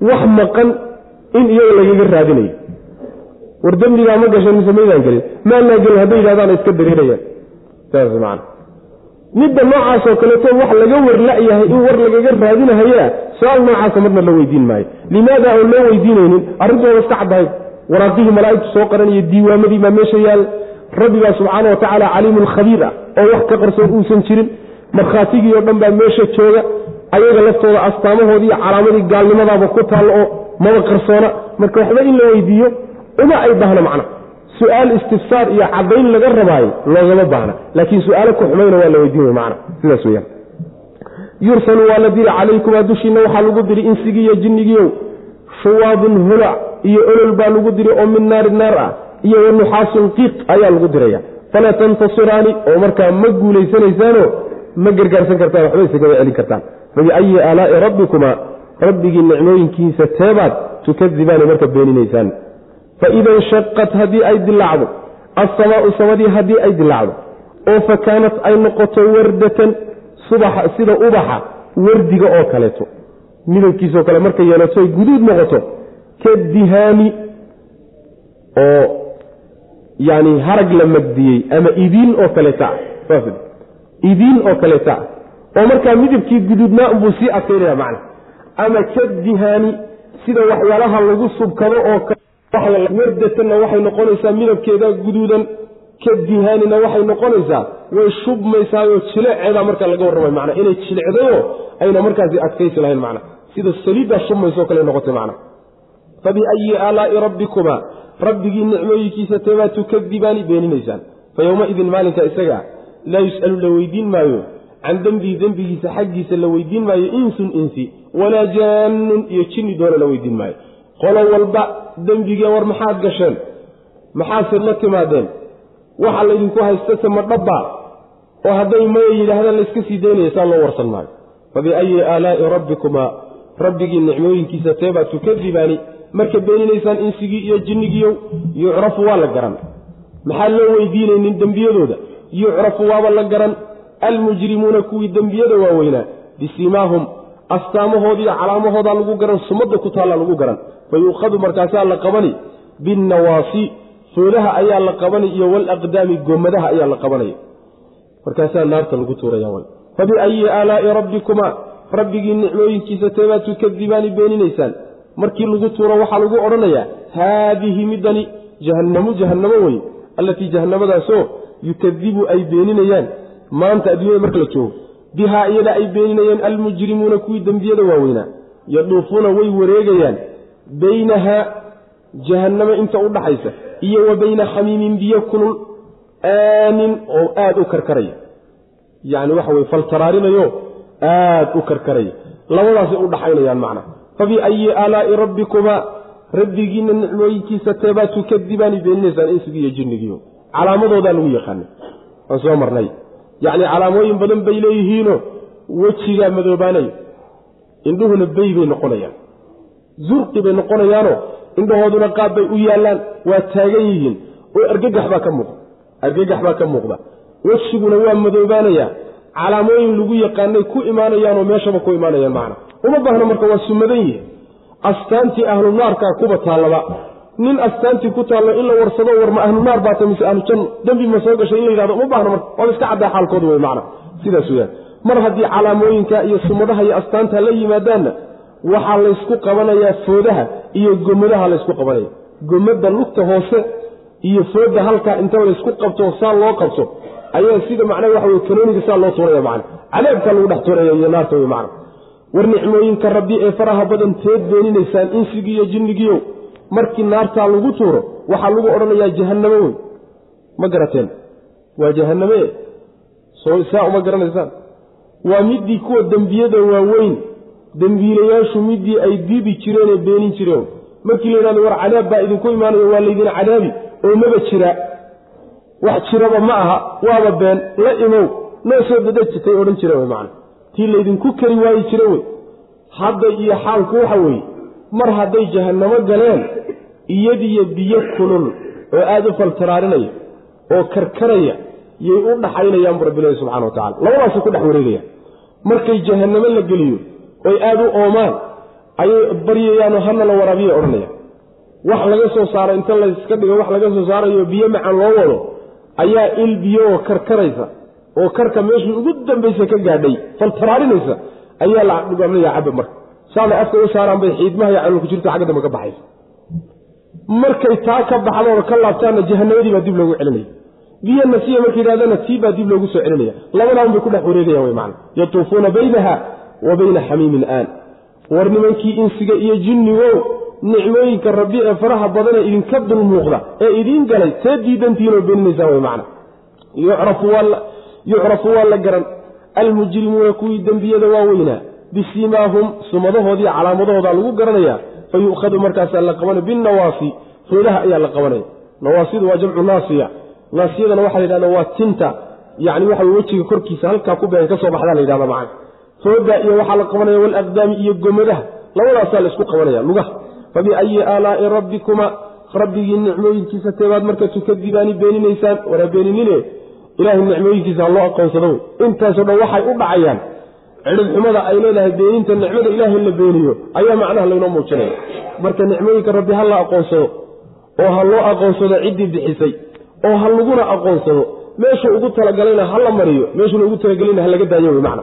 wax maqan in iyaga lagaga raadinayo. War dembigaa ma gashan mise maydaan gelin? Maanaa gelin hadday yidhahdaan iska dareerayaan saas macana midda noocaasoo kaleeto wax laga warla-yahay in war lagaga raadinahaya su'aal noocaasa marna la weydiin maayo. Limaada aan loo weydiinaynin arrintoona iska caddahay. Waraaqihii malaa'igtu soo qaranaya diiwaamadii baa meesha yaal rabbigaa subxaana wa tacaala caliimun khabiir ah oo wax ka qarsoon uusan jirin. Markhaatigii oo dhan baa meesha jooga ayaga laftooda astaamahoodii calaamadii gaalnimadaaba ku taallo oo maba qarsoona. Marka waxba in la weydiiyo uma ay baahno macna su'aal istifsaar iyo caddayn laga rabaayo loogama baahna. Laakiin su'aalo ku xumayna waa la weydiin macna. Sidaas weyaan yursalu waa la diri calaykumaa dushiinna waxaa lagu diri insigii iyo jinnigiiow shuwaabun hulac iyo olol baa lagu diri oo min naari naar ah iyo wanuxaasun qiiq ayaa lagu diraya. Falaa tantasiraani oo markaa ma guulaysanaysaanoo ma gargaarsan kartaan waxba isagama celin kartaan. Fabiayi aalaai rabbikumaa rabbigii nicmooyinkiisa teebaad tukadibaani marka beeninaysaan faida inshaqat haddii ay dilaacdo alsamaau samadii haddii ay dilaacdo oo fa kaanat ay noqoto wardatan sida ubaxa wardiga oo kaleeto midabkiisoo kale markay yeelato ay guduud noqoto ka dihaani oo yani harag la magdiyey ama idiin oo kaleeta ah idiin oo kaleeta ah oo markaa midabkii guduudnaa unbuu sii adkaynaya macna ama ka dihaani sida waxyaalaha lagu subkado oo wardatanna waxay noqonaysaa midabkeeda guduudan ka dihaanina waxay noqonaysaa way shubmaysaayoo jileeceedaa markaa laga warramay mana inay jilecdayo ayna markaasi adkaysi lahayn macna sida saliiddaa shubmayso kale noqotay macna. Fabiayi aalaai rabbikumaa rabbigii nicmooyinkiisa teebaa tukadibaani beeninaysaan. Fa yowmaidin maalinka isagaa laa yus'alu la weydiin maayo can dembihi dembigiisa xaggiisa la weydiin maayo insun insi walaa jaannun iyo jinni doona la weydiin maayo qolo walba dembigee war maxaad gasheen maxaase la timaadeen. Waxa laydinku haystase ma dhabbaa oo hadday maya yidhaahdaan layska sii daynaya saa loo warsan maayo. Fabiayi aalaai rabbikumaa rabbigii nicmooyinkiisa teebaa tukadibaani marka beeninaysaan insigii iyo jinnigiiyow yucrafu waa la garan. Maxaa loo weydiinaynin dembiyadooda? Yucrafu waaba la garan. Almujrimuuna kuwii dembiyada waaweynaa bisiimaahum astaamahood iyo calaamahoodaa lagu garan sumadda ku taalla lagu garan fa yuukhadu markaasaa la qabani binnawaasi foodaha ayaa la qabani iyo walaqdaami goomadaha ayaa la qabanaya. Markaasaa naarta lagu tuuraya fabiayi aalaa'i rabbikumaa rabbigii nicmooyinkiisa teebaad tukadibaani beeninaysaan markii lagu tuuro waxaa lagu odhanayaa haadihi midani jahannamu jahannamo weye allatii jahannamadaasoo yukadibu ay beeninayaan maanta adduunyada marka la joogo bihaa iyada ay beeninayaan almujrimuuna kuwii dembiyada waaweynaa yaduufuuna way wareegayaan baynahaa jahannamo inta u dhaxaysa iyo wa bayna xamiimin biyo kulul aanin oo aada u karkaraya. Yacni waxa weye faltaraarinayo aada u karkaraya. Labadaasay u dhaxaynayaan macna. Fabiayi aalaa'i rabbikumaa rabbigiina nicmooyinkiisa teebaa tukadibaani beeninaysaan insigii iyo jinnigiio calaamadoodaa lagu yaqaanay waan soo marnay. Yacni calaamooyin badan bay leeyihiino wejigaa madoobaanayo indhuhuna bey bay noqonayaan zurqi bay noqonayaanoo indhahooduna qaab bay u yaallaan waa taagan yihiin. Oo argagax baa ka muuqda argagax baa ka muuqda. Wejiguna waa madoobaanayaa calaamooyin lagu yaqaanay ku imaanayaanoo meeshaba ku imaanayaan macna. Uma baahna marka waa sumadan yihi astaantii ahlu naarkaa kuba taallaba. Nin astaantii ku taallo in la warsado war ma ahlu naar baata mise ahlu janno dembi ma soo gashay in la yidhahdo uma baahna marka. Waaba iska caddaa xaalkooda wey macna. Sidaas weyaan mar haddii calaamooyinka iyo sumadaha iyo astaanta la yimaadaanna waxaa laysku qabanayaa foodaha iyo gomadaha laysku qabanaya. Gomada lugta hoose iyo fooda halkaa inta laysku qabto saa loo qabto ayaa sida macnaha waxa wey kanooniga saa loo tuuraya macna. Cadaabkaa lagu dhex tuuraya iyo naarta wey macna. War nicmooyinka rabbi ee faraha badan teed beeninaysaan insigii iyo jinnigiiyow markii naartaa lagu tuuro waxaa lagu odhanayaa jahannamo wey ma garateen? Waa jahanname? Soo saa uma garanaysaan. Waa midii kuwa dembiyada waaweyn dembiilayaashu midii ay diidi jireenee beenin jireen. Markii la yidhahdo war cadaab baa idinku imaanayo waa laydin cadaabi oo maba jira. Wax jiraba ma aha waaba been la imow noo soo dadajitay odhan jire wey macana tii laydinku kari waayi jire wey hadda iyo xaalku waxa weeye mar hadday jahannamo galeen iyadiyo biyo kulul oo aada u faltaraarinaya oo karkaraya yay u dhaxaynayaan bu rabbilahi subxana wa tacala labadaasay ku dhex wareegayaan markay jahannamo la geliyo oy aada u oomaan ayay baryayaanoo hana la waraabiya odhanayaan wax laga soo saaro inta layska dhigo wax laga soo saarayo biyo macaan loo wado ayaa il biyo oo karkaraysa oo karka meeshii ugu dambaysa ka gaadhay faltaraarinaysa ayaa la dhugaamnaya cabba marka. Saaday afka u saaraan bay xiidmaha iyo caloolku jirto xagga dambe ka baxaysa. Markay taa ka baxdoona ka laabtaanna jahannamadii baa dib loogu celinaya. Biyo nasiya markay yidhahdana tii baa dib loogu soo celinaya. Labadaan bay ku dhex wareegayaan wey macana yatuufuuna baynaha wa bayna xamiimin aan. War nimankii insiga iyo jinnigow nicmooyinka rabbi ee faraha badanee idinka dul muuqda ee idiin galay see diidantiinoo beeninaysaan wey macana yucrafu waa la garan. Almujrimuuna kuwii dembiyada waaweynaa bisiimaahum sumadahoodiiyo calaamadahoodaa lagu garanayaa fa yu'khadu markaasaa la qabanaya binnawaasi foodaha ayaa la qabanaya. Nawaasidu waa jamcu naasiya. Naasiyadana waxaa la yidhahda waa tinta. Yacni waxa wejiga korkiisa halkaa ku beegan ka soo baxdaa la yidhahda macana fooda iyo waxaa la qabanaya walaqdaami iyo gomadaha. Labadaasaa la isku qabanaya lugaha. Fabiayi aalaa'i rabbikuma rabbigii nicmooyinkiisa teebaad marka tukadibaani beeninaysaan waraa beeninine ilaahay nicmooyinkiisa ha loo aqoonsado. Intaasoo dhan waxay u dhacayaan. Cidhibxumada ay leedahay beeninta nicmada ilaahay la beeniyo ayaa macnaha laynoo muujinaya. Marka nicmooyinka rabbi ha la aqoonsado oo ha loo aqoonsado ciddii bixisay oo ha laguna aqoonsado meeshuu ugu talagalayna ha la mariyo meeshuuna ugu talagelayna ha laga daayo wey macna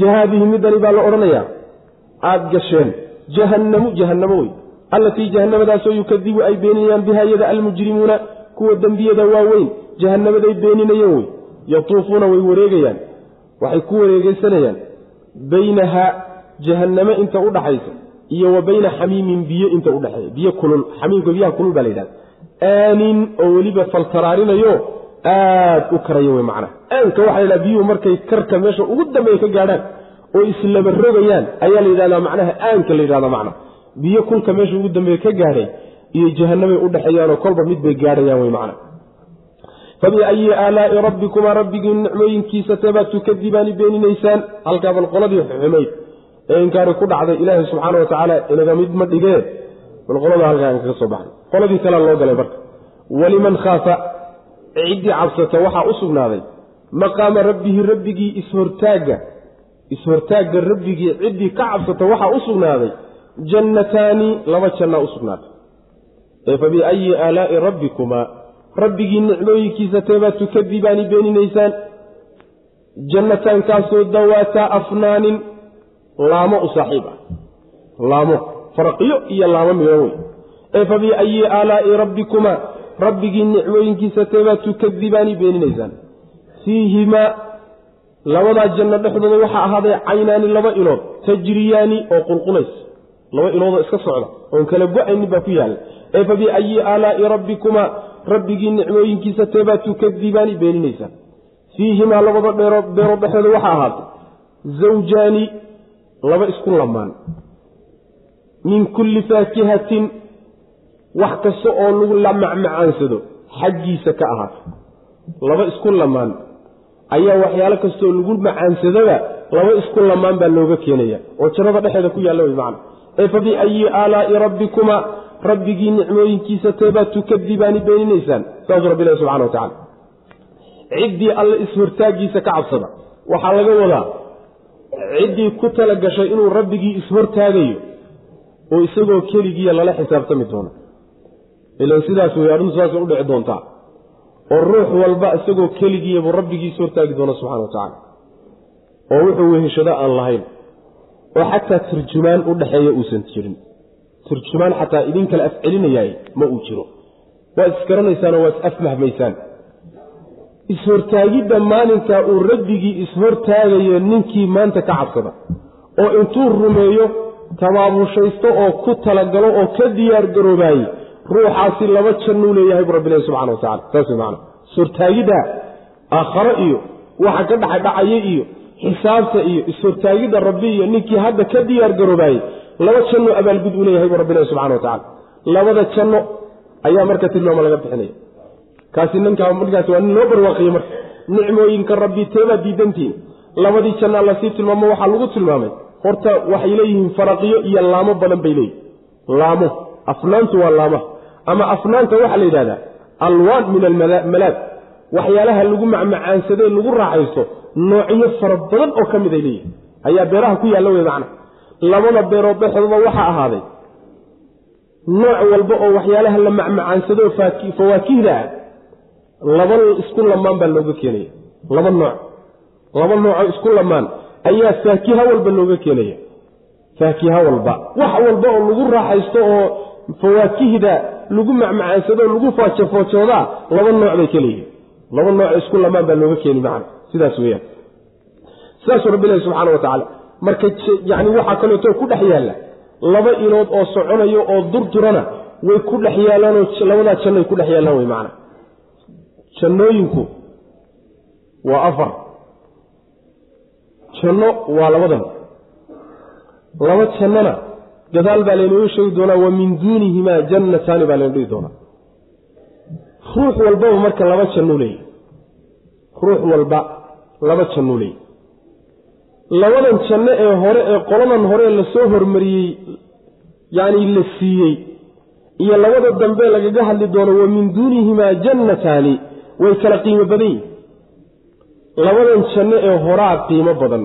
jahaadihi midani baa la odhanayaa. Aada gasheen. Jahannamu jahannamo wey. Allatii jahannamadaasoo yukadibu ay beeninayaan biha yada almujrimuuna kuwa dembiyada waaweyn jahannamaday beeninayeen wey. Yatuufuuna way wareegayaan. Waxay ku wareegeysanayaan baynaha jahanname inta u dhaxaysa iyo wa bayna xamiimin biyo inta udhexeeya biyo kulul xamiimka biyaha kulul baa la yidhahda aanin oo weliba faltaraarinayo aad u karaya wey macnaha. Aanka waxaa la biyuhu markay karka meesha ugu dambeeya ka gaadhaan oo islaba rogayaan ayaa la yidhahdaa macnaha aanka la yidhahda macna biyo kulka meesha ugu dambeeya ka gaadhay iyo jahanamay u dhexeeyaanoo kolba mid bay gaadhayaan wey macna fabiayi aalaa'i rabbikumaa rabbigii nicmooyinkiisa teebaad tukadibaani beeninaysaan? Halkaa bal qoladii xumayd. Ee inkaari ku dhacday ilaahay subxaana wa tacaala inaga mid ma dhigee bal qolada halkaan kaga soo baxay qoladii kalea loo galay marka. Waliman khaafa ciddii cabsata waxaa u sugnaaday maqaama rabbihi rabbigii ishortaagga ishortaagga rabbigii ciddii ka cabsata waxaa u sugnaaday jannataani laba jannaa u sugnaaday ee fa biayi aalaa'i rabbikumaa rabbigii nicmooyinkiisa teebaa tukadibaani beeninaysaan jannataankaasoo dawaataa afnaanin laamo u saaxiib ah. Laamo farqiyo iyo laamo midhan wey ee fa biayi aalaa'i rabbikumaa rabbigii nicmooyinkiisa teebaa tukadibaani beeninaysaan. Fiihimaa labadaa janno dhexdooda waxaa ahaaday caynaani laba ilood tajriyaani oo qulqulays laba iloodoo iska socda oon kala go'aynin baa ku yaalla ee fa biayi aalaa'i rabbikumaa rabbigii nicmooyinkiisa teebaa tukadibaani beeninaysaan. Fiihimaa labada beerood dhexdooda waxaa ahaatay zawjaani laba isku lamaan min kulli faakihatin wax kasta oo lagu la macmacaansado xaggiisa ka ahaatay laba isku lamaan. Ayaa waxyaalo kastaoo lagu macaansadaba laba isku lamaan baa looga keenaya oo jannada dhexeeda ku yaalla way macna ee fa biayi aalaa'i rabbikumaa rabbigii nicmooyinkiisa teebaa tukadibaani beeninaysaan saasuu rabbi ilahi subxana wa tacala ciddii alle ishortaagiisa ka cabsada. Waxaa laga wadaa ciddii ku tala gashay inuu rabbigii ishortaagayo oo isagoo keligiiya lala xisaabtami doono ilan sidaas wey arrintu saasay u dhici doontaa. Oo ruux walba isagoo keligiiyabuu rabbigii ishortaagi doona subxana wa tacaala. Oo wuxuu weheshado aan lahayn. Oo xataa turjumaan u dhexeeya uusan jirin. Turjumaan xataa idin kale afcelinayaay ma uu jiro. Waad isgaranaysaan oo waad is afmahmaysaan. Ishortaagidda maalinkaa uu rabbigii ishortaagayo ninkii maanta ka cabsada. Oo intuu rumeeyo tabaabushaysto oo ku talagalo oo ka diyaar garoobaayey ruuxaasi laba jannuu leeyahay bu rabbilahi subxana wa tacala saas wey macana ishortaagidda aakharo iyo waxa ka dhexdhacaya iyo xisaabta iyo ishortaagidda rabbi iyo ninkii hadda ka diyaar garoobaayey laba janno abaalgud u leeyahay bu rabbilahi subxana wa tacala labada janno ayaa marka tilmaamo laga bixinaya. Kaasi ninkaa markaasi waa nin loo barwaaqiyey marka. Nicmooyinka rabbi teebaa diidantiin. Labadii jannaa la sii tilmaamo waxaa lagu tilmaamay. Horta waxay leeyihiin faraqiyo iyo laamo badan bay leeyihiin laamo. Afnaantu waa laamaha ama afnaanta waxaa la yidhahdaa alwaan min almalaad waxyaalaha lagu macmacaansadee lagu raaxaysto noocyo fara badan oo ka mid ay leeyihiin ayaa beeraha ku yaalla wey macna. Labada beerood dhexdooda waxaa ahaaday. Nooc walba oo waxyaalaha la macmacaansado fawaakihda ah laba isku lamaan baa looga keenaya. Laba nooc. Laba noocoo isku lamaan ayaa faakiha walba looga keenaya. Faakiha walba. Wax walba oo lagu raaxaysto oo fawaakihda lagu macmacaansado lagu faajofoojoodaa laba nooc bay ka laba nooc isku lamaan baa looga keeni macna sidaas weyaan sidaasuu rabbi ilahi subxaana wa tacaala marka yani waxaa kaleeto ku dhex yaalla laba ilood oo soconayo oo durdurana way ku dhex yaallaanoo labadaa jannoay ku dhex yaallaan wey macna jannooyinku waa afar. Janno waa labadan. Laba jannona gadaal baa laynooga sheegi doonaa wa min duunihimaa jannataani baa laynu dhihi doonaa. Ruux walbaba marka laba jannuu ruux walba laba jannuu leeyahy labadan janno ee hore ee qoladan hore la soo hormariyey yacni la siiyey iyo labada dambe lagaga hadli doono wa min duunihimaa jannataani way kala qiimo badan yihiin labadan janno ee horaa qiimo badan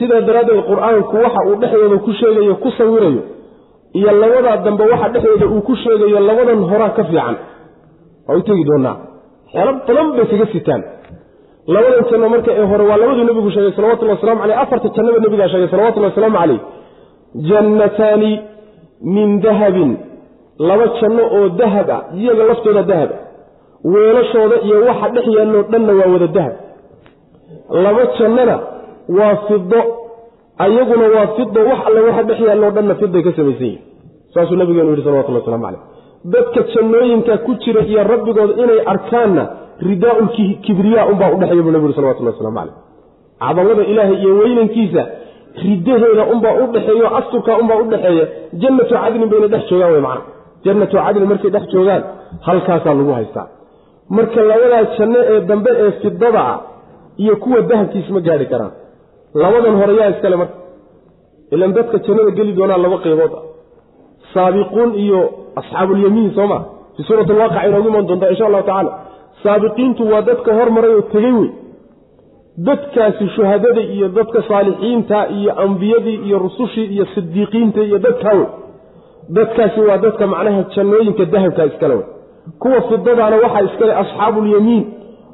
sidaa daraaddeed qur'aanku waxa uu dhexdooda ku sheegayo ku sawirayo iyo labadaa dambe waxa dhexdooda uu ku sheegayo labadan horaa ka fiican. Waa u tegi doonaa. Xeelo badan bay kaga sitaan. Labadan janno marka ee hore waa labaduu nebigu sheegay salawatullhi waslamu caleyh afarta jannaba nebigaa sheegay salawatullahi wasalaamu caleyh jannataani min dahabin. Laba janno oo dahab ah iyaga laftooda dahab. Ah weelashooda iyo waxa dhex yaalloo dhanna waa wada dahab. Laba jannona waa fido ayaguna waa fido wax alle waxa dhex yaalloo dhanna fiday ka samaysan yihiin saasuu nabigeenu yihi salawatullah waslamu caleyh dadka jannooyinka ku jira iyo rabbigooda inay arkaanna ridaau kibriya unbaa udhexeeya buu nabi yuri salawatullah waslamu caleyh cadamada ilaahay iyo weynankiisa ridaheeda unbaa udhexeeya o asturkaa unbaa udhexeeya jannatu cadlin bayna dhex joogaan wey macana jannatu cadlin markay dhex joogaan halkaasaa lagu haystaa. Marka labadaa janno ee dambe ee fidada ah iyo kuwa dahabkiis ma gaadhi karaan labadan hore yaa iskale marka. Ilan dadka jannada geli doonaa laba qaybood ah. Saabiquun iyo asxaabuulyamiin soo ma? Fii suurati alwaaqic inoogu iman doontaa insha allahu tacala saabiqiintu waa dadka hormaray oo tegey wey. Dadkaasi shuhadada iyo dadka saalixiinta iyo ambiyadii iyo rusushii iyo sidiiqiinta iyo dadkaa wey. Dadkaasi waa dadka macnaha jannooyinka dahabka iskale wey. Kuwa fidadaana waxaa iskale asxaabuulyamiin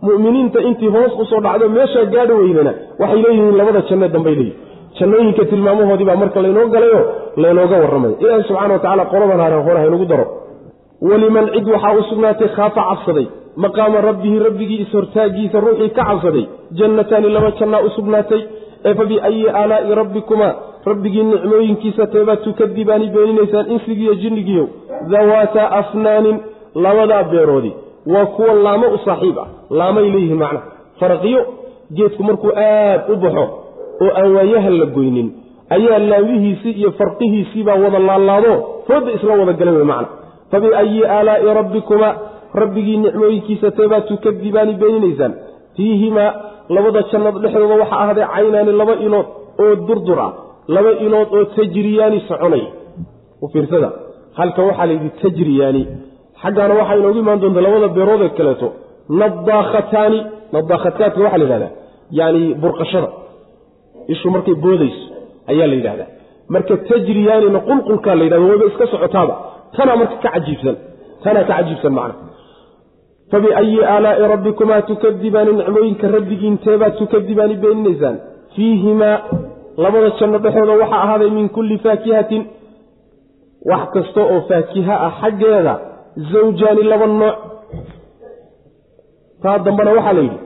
mu'miniinta intii hoos u soo dhacdo meeshaa gaadhi weydana waxay leeyihiin labada janno dambay leeyihiin jannooyinka tilmaamahoodii baa marka laynoo galayo laynooga warramay. Ilaahi subxana wa tacala qoladan hare hore haynagu daro. Weliman cid waxaa u sugnaatay khaafa cabsaday. Maqaama rabbihi rabbigii is-hortaagiisa ruuxii ka cabsaday. Jannataani laba jannaa u sugnaatay. Ee fa biayi aalaa'i rabbikumaa rabbigii nicmooyinkiisa teebaad tukadibaani beeninaysaan insigiiyo jinnigiiyo dawaataa afnaanin labadaa beeroodi waa kuwa laamo u saaxiib ah. Laamay leeyihiin macnaha faraqiyo geedku markuu aad u baxo oo aan waayaha la goynin ayaa laamihiisii iyo farqihiisiibaa wada laalaado fooda isla wada galan wey macna. Fa biayi aalaa'i rabbikumaa rabbigii nicmooyinkiisa teebaad tukadibaani beeninaysaan. Fiihimaa labada jannad dhexdooda waxaa ahday caynaani laba ilood oo durdur ah laba ilood oo tajriyaani soconay. Fiirsada halka waxaa layidhi tajriyaani xaggaana waxaa inoogu imaan doonta labada beeroodee kaleeto nadaakhataani nadaakhataadka waxaa la yidhahdaa yaani burqashada ishu markay boodayso ayaa la yidhahdaa. Marka tajriyaanina qulqulkaa la yidhahda wayba iska socotaaba. Tanaa marka ka cajiibsan tanaa ka cajiibsan macna. Fabiayi aalaa'i rabbikumaa tukadibaani nicmooyinka rabbigiinteebaad tukadibaani beeninaysaan. Fiihimaa labada janno dhexooda waxaa ahaaday min kulli faakihatin wax kasta oo faakiha ah xaggeeda zawjaani laba nooc. Taa dambena waxaa la yidhi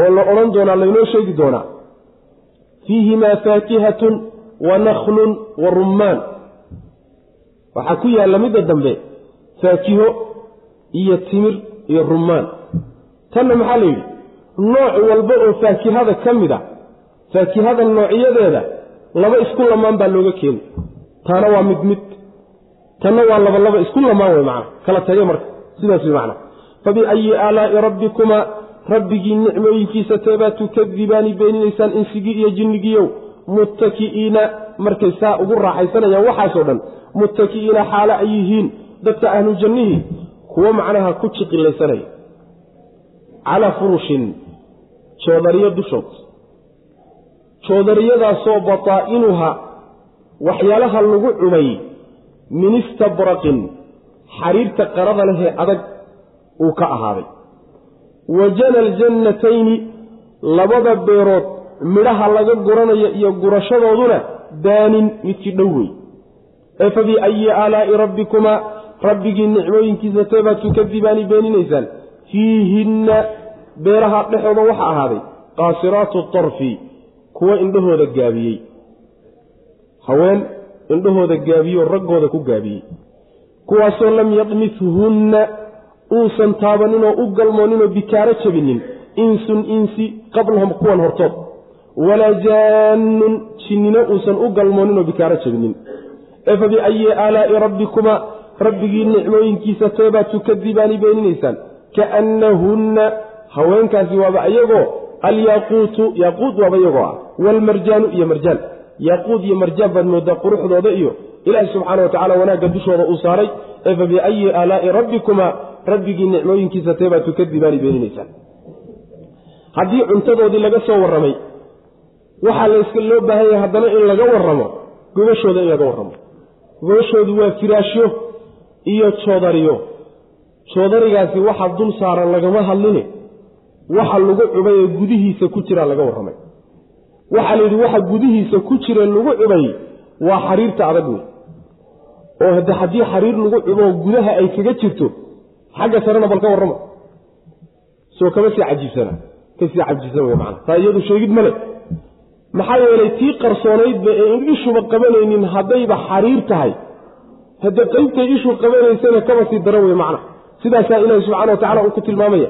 oo la odhan doonaa laynoo sheegi doonaa fiihimaa faakihatun wa nakhlun wa rummaan. Waxaa ku yaalla midda dambe faakiho iyo timir iyo rummaan. Tanna maxaa la yidhi nooc walba oo faakihada ka mid a faakihada noocyadeeda laba isku lamaan baa looga keeni taana waa mid mid tanna waa laba laba isku lamaan wey macana kala tage marka sidaas wey macana fabiayi aalaa'i rabbikumaa rabbigii nicmooyinkiisa teebaa tukadibaani beeninaysaan insigii iyo jinnigiiyow muttaki'iina markay saa ugu raaxaysanayaan waxaasoo dhan muttaki'iina xaalo ay yihiin dadka ahlu jannihii kuwo macnaha ku jiqilaysanaya calaa furushin joodariyo dushood. Joodariyadaasoo bataa'inuha waxyaalaha lagu cubay min istabraqin xariirta qarada lehee adag uu ka ahaaday. Wa jana aljannatayni labada beerood midhaha laga guranayo iyo gurashadooduna daanin midkii dhow wey ee fa biayi aalaa'i rabbikumaa rabbigii nicmooyinkiisa teebaad tukadibaani beeninaysaan fiihinna beeraha dhexooda waxa ahaaday qaasiraatu tarfi kuwa indhahooda gaabiyey. Haween indhahooda gaabiyoo raggooda ku gaabiyey. Kuwaasoo lam yadmithunna uusan taabaninoo u galmooninoo bikaaro jabinin insun insi qablahum kuwan hortood walaa jaannun jinnina uusan u galmooninoo bikaaro jabinin ee fa biayi aalaa'i rabbikumaa rabbigii nicmooyinkiisa teebaad tukadibaani beeninaysaan. Kaannahunna haweenkaasi waaba iyagoo alyaaquutu yaaquud waaba iyagoo ah waalmarjaanu iyo marjaan yaaquud iyo marjaan baad moodaa quruxdooda iyo ilaahi subxaana wa tacala wanaagga dushooda uu saaray ee fa biayi aalaa'i rabbikumaa rabbigii nicmooyinkiisa teebaad tukadibaani beeninaysaan haddii cuntadoodii laga soo warramay waxaa layska loo baahan yahay haddana in laga warramo gogashooda in laga warramo. Gogashoodu waa firaashyo iyo joodariyo joodarigaasi waxa dul saaran lagama hadline waxa lagu cubay ee gudihiisa ku jira laga warramay waxaa la yidhi waxa gudihiisa ku jira lagu cubay waa xariirta adag wey oo hade haddii xariir lagu cuboo gudaha ay kaga jirto xagga sarena bal ka warrama. Soo kama sii cajiibsana ka sii cajiibsan wey macana taa iyadu sheegid male maxaa yeelay tii qarsoonaydba ee in ishuba qabanaynin haddayba xariir tahay. Hadde qaybtay ishu qabanaysana kaba sii dara wey macna. Sidaasaa ilaahi subxana wa tacala uu ku tilmaamaya.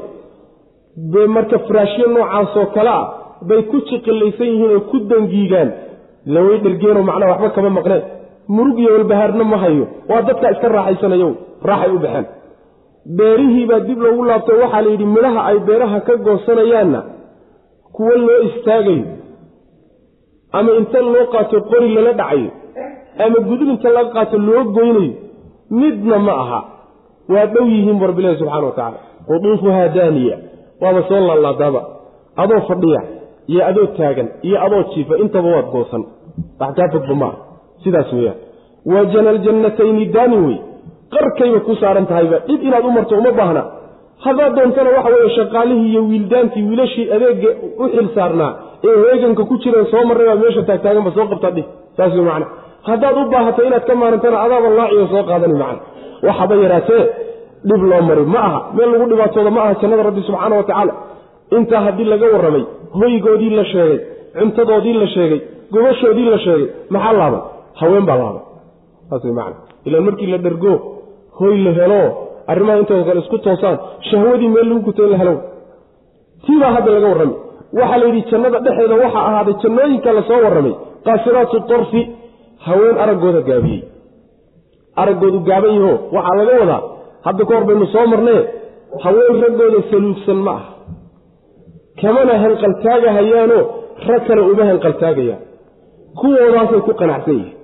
Marka firaashyo noocaasoo kale ah bay ku jiqilaysan yihiin oo ku dangiigaan. Laway dhergeenoo macnaha waxba kama maqneen murug iyo walbahaarna ma hayo. Waa dadkaa iska raaxaysanayo raaxay u baxeen. Beerihiibaa dib loogu laabtay waxaa la yidhi midhaha ay beeraha ka goosanayaanna kuwo loo istaagayo ama inta loo qaato qori lala dhacayo ama gudub inta laga qaato loo goynayo midna ma aha. Waa dhow yihiin bu rabbilahi subxana wa tacala quduufuhaa daaniya. Waaba soo laalaadaaba. Adoo fadhiya iyo adoo taagan iyo adoo jiifa intaba waad goosan. Wax kaa fogba sidaas weeyaan. Waa janaljannatayni daanin wey. Qarkayba ku saaran tahayba dhib inaad u marto uma baahna. Haddaad doontana waxa weeye shaqaalihii iyo wiildaantii wiilashii adeega u xil saarnaa ee heeganka ku jireen soo marray baa meesha taagtaaganba soo qabtaa dhih saas wey macna. Haddaad u baahato inaad ka maarantana adaaba laaciyo soo qaadani macna. Waxaba yaraatee dhib loo mari. Ma aha. Meel lagu dhibaatooda ma aha jannada rabbi subxaana wa tacaala intaa haddii laga warramay hoygoodii la sheegay cuntadoodii la sheegay gobashoodii la sheegay maxaa laaban haween baa laaban saas ilaan markii la dhergo hoy la helo arrimaha intooda kale isku toosaan shahwadii meel lagu guto in la helo. Tiibaa hadda laga warramay waxaa la yidhi jannada dhexeeda waxaa ahaaday jannooyinka la soo warramay. Qaasiraatu tarfi haween araggooda gaabiyey. Araggoodu gaaban yaho waxaa laga wadaa hadda ka hor baynu soo marnee haween raggooda saluugsan ma ah kamana hanqaltaagahayaanoo rag kale uma hanqaltaagayaan kuwoodaasay ku qanacsan yihiin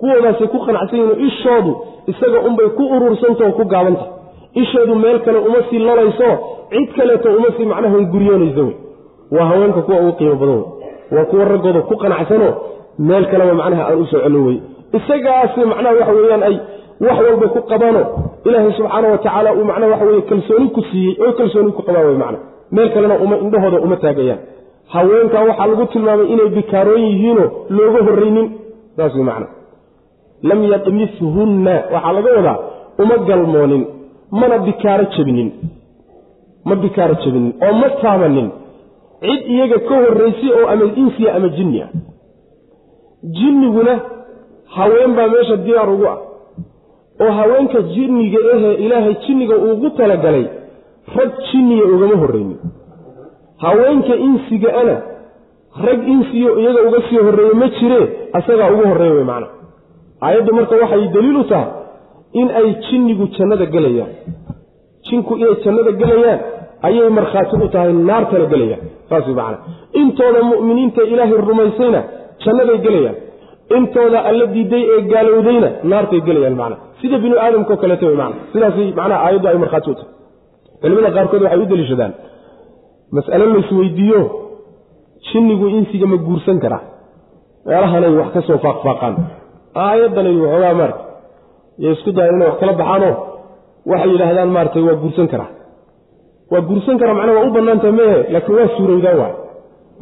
kuwoodaasay ku qanacsan yihiin oo ishoodu isaga unbay ku urursantao ku gaabanta. Ishoodu meel kale uma sii lolayso cid kaleeto uma sii macnaha guryoonayso wey waa haweenka kuwa ugu qiimo badan waa kuwa raggooda ku qanacsanoo meel kaleba macnaha aan u soo celin wey isagaasi macnaha waxa weeyaan ay wax walba ku qabaano ilaahay subxaana wa tacaala uu macnaha waxa weye kalsooni ku siiyey oo kalsooni ku qabaan wey macna meel kalena uma indhahooda uma taagayaan. Haweenkaa waxaa lagu tilmaamay inay bikaaroon yihiinoo looga horraynin. Saas wey macna. Lam yadmishunna waxaa laga wadaa uma galmoonin mana bikaaro jebinin. Ma bikaaro jebinin oo ma taabanin cid iyaga ka horraysay oo ama insiya ama jinni ah. Jinniguna haween baa meesha diyaar ugu ah. Oo haweenka jinniga ahee ilaahay jinniga uugu talagalay rag jinniya ugama horraynin haweenka insiga ana rag insiyo iyaga uga sii horreeye ma jiree asagaa ugu horreeya wey macna. Aayaddu marka waxay daliil u tahay in ay jinnigu jannada gelayaan jinku inay jannada gelayaan ayay markhaati u tahay naartana gelayaan saas way macana intooda mu'miniinta ilaahay rumaysayna jannaday gelayaan intooda alla diiday ee gaalowdayna naartay gelayaan macna. Sida binu aadamkao kaleeto wey macna. Sidaasay macnaha aayaddu ay markhaati u tahay culimada qaarkood waxay u daliishadaan mas'alo laysweydiiyo jinnigu insiga ma guursan karaa meelahanay wax ka soo faaqfaaqaan. Aayaddanay waxoogaa maarata iyo isku daya inay wax kala baxaanoo waxay yidhaahdaan maaratay waa guursan karaa waa guursan karaa macnaa waa u bannaantaha meehe laakiin waa suurowdaa waay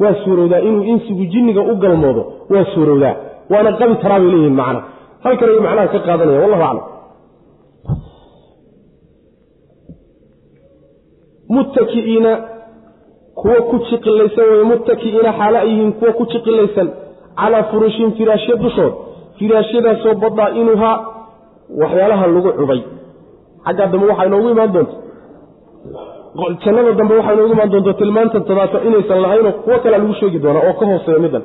waa suurowdaa inuu insigu jinniga u galmoodo waa suurowdaa. Waana qabi karaa bay leeyihiin macna halkan ay macnaha ka qaadanaya wallahu aclam muttaki'iina kuwa ku jiqilaysan weye muttaki'iina xaalo ay yihiin kuwa ku jiqilaysan calaa furushin firaashya dushood firaashyadaasoo badaa'inuhaa waxyaalaha lagu cubay. Xaggaa dambe waxaa inoogu imaan doonta jannada dambe waxaa inoogu imaan doonta tilmaanta tadaata inaysan lahaynoo kuwo kalea lagu sheegi doonaa oo ka hooseeya middan.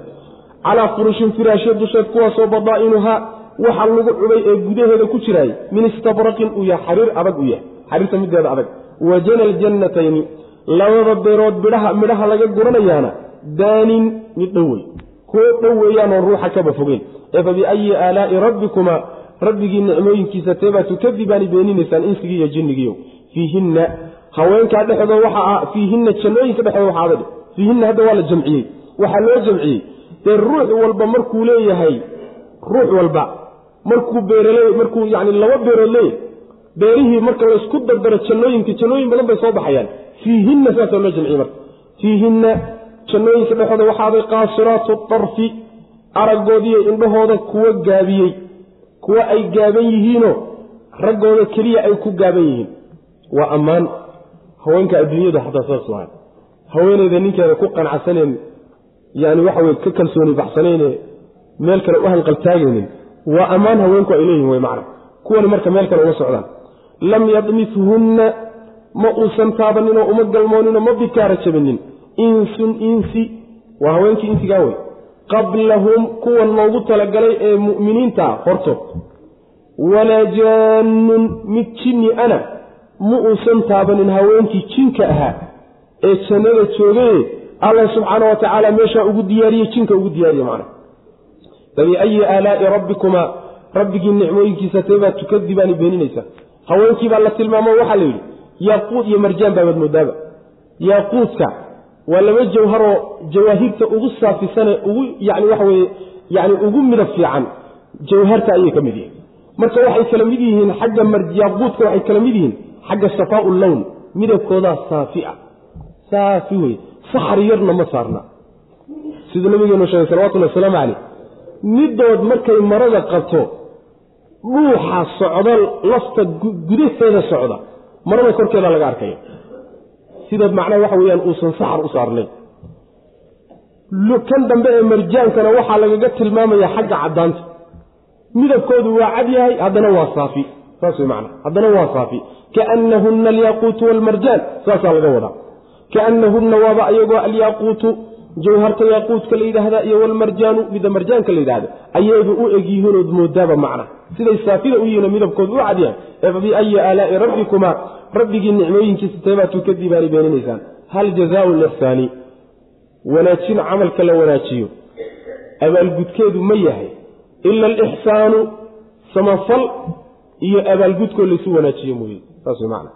Calaa furushin firaashya dusheed kuwaasoo badaa'inuhaa waxa lagu cubay ee gudaheeda ku jiraay min istabraqin uu yahay xariir adag u yahay. Xariirta mideeda adag wajana aljannatayni labada beerood bidhaha midhaha laga guranayaana daanin mid dhowey kuwo dhow weeyaanoo ruuxa kaba fogeen. Ee fa biayi aalaa'i rabbikumaa rabbigii nicmooyinkiisa teebaa tukadibaani beeninaysaan insigii iyo jinnigiiyo fiihinna haweenkaa dhexdooda waxaa fiihinna jannooyinka dhexdooda waxaa adag fiihinna hadda waa la jamciyey. Waxaa loo jamciyey. Dee ruux walba markuu leeyahay ruux walba markuu beerale markuu yani laba beerood leeyahay beerihii marka laysku dardaro jannooyinka jannooyin badan bay soo baxayaan. Fiihinna saasaa loo jamciyey marka. Fiihinna jannooyinka dhexooda waxaaday qaasiraatu darfi araggoodiiyo indhahooda kuwa gaabiyey kuwa ay gaaban yihiinoo raggooda keliya ay ku gaaban yihiin. Waa ammaan. Haweenka adduunyada xataa saas waay haweeneyda ninkeeda ku qanacsaneen yani waxa weye ka kalsooni baxsanayne meel kale u hanqaltaagaynin waa ammaan haweenku ay leeyihiin wey macna. Kuwani marka meel kale uma socdaan lam yadmithunna ma uusan taabaninoo uma galmooninoo ma bikaara jabinin insun insi waa haweenkii insigaa wey. Qablahum kuwan loogu talagalay ee mu'miniinta hortood walaa jaannun mid jinni ana ma uusan taabanin haweenkii jinka ahaa. Ee jannada joogaye allah subxaana wa tacaala meeshaa ugu diyaariye jinka ugu diyaariye macna. Fabiayi aalaa'i rabbikumaa rabbigii nicmooyinkiisa teebaad tukadibaani beeninaysaa haweenkii baa la tilmaamo waxaa la yidhi yaaquud iyo marjaan baabaad moodaaba. Yaaquudka waa laba jawharoo jawaahirta ugu saafisane ugu yani waxa weye yani ugu midab fiican jawharta ayay ka mid yihiin. Marka waxay kala mid yihiin xagga yaaquudka waxay kala mid yihiin xagga safaau lown midabkoodaa saafi a saafi wey saxar yarna ma saarna. Siduu nabigeenu sheegay salawatullhi wasalaamu caleyh midood markay marada qabto dhuuxa socda lafta gudaheeda socda. Marada korkeeda laga arkaya sida macnaha waxa weyaan uusan saxar u saarnayn kan dambe ee marjaankana waxaa lagaga tilmaamaya xagga caddaanta. Midabkoodu waa cad yahay haddana waa saafi. Saas wey macana haddana waa saafi. Kaannahunna alyaquutu waalmarjaan saasaa laga wadaa. Kaannahunna waaba ayagoo alyaaquutu jawharta yaaquudka la yidhaahda iyo walmarjaanu mida marjaanka la yidhahda ayayba u egyihiinood moodaaba macna. Siday saafida u yihiinoo midabkoodu u cad yahay. Ee fabiayi aalaa'i rabbikumaa rabbigii nicmooyinkiisa teebaatuu ka dibaani beeninaysaan. Hal jazaau lixsaani wanaajin camalka la wanaajiyo. Abaalgudkeedu ma yahay. Ila alixsaanu samafal iyo abaalgudkoo laysu wanaajiyo mooye. Saas way macana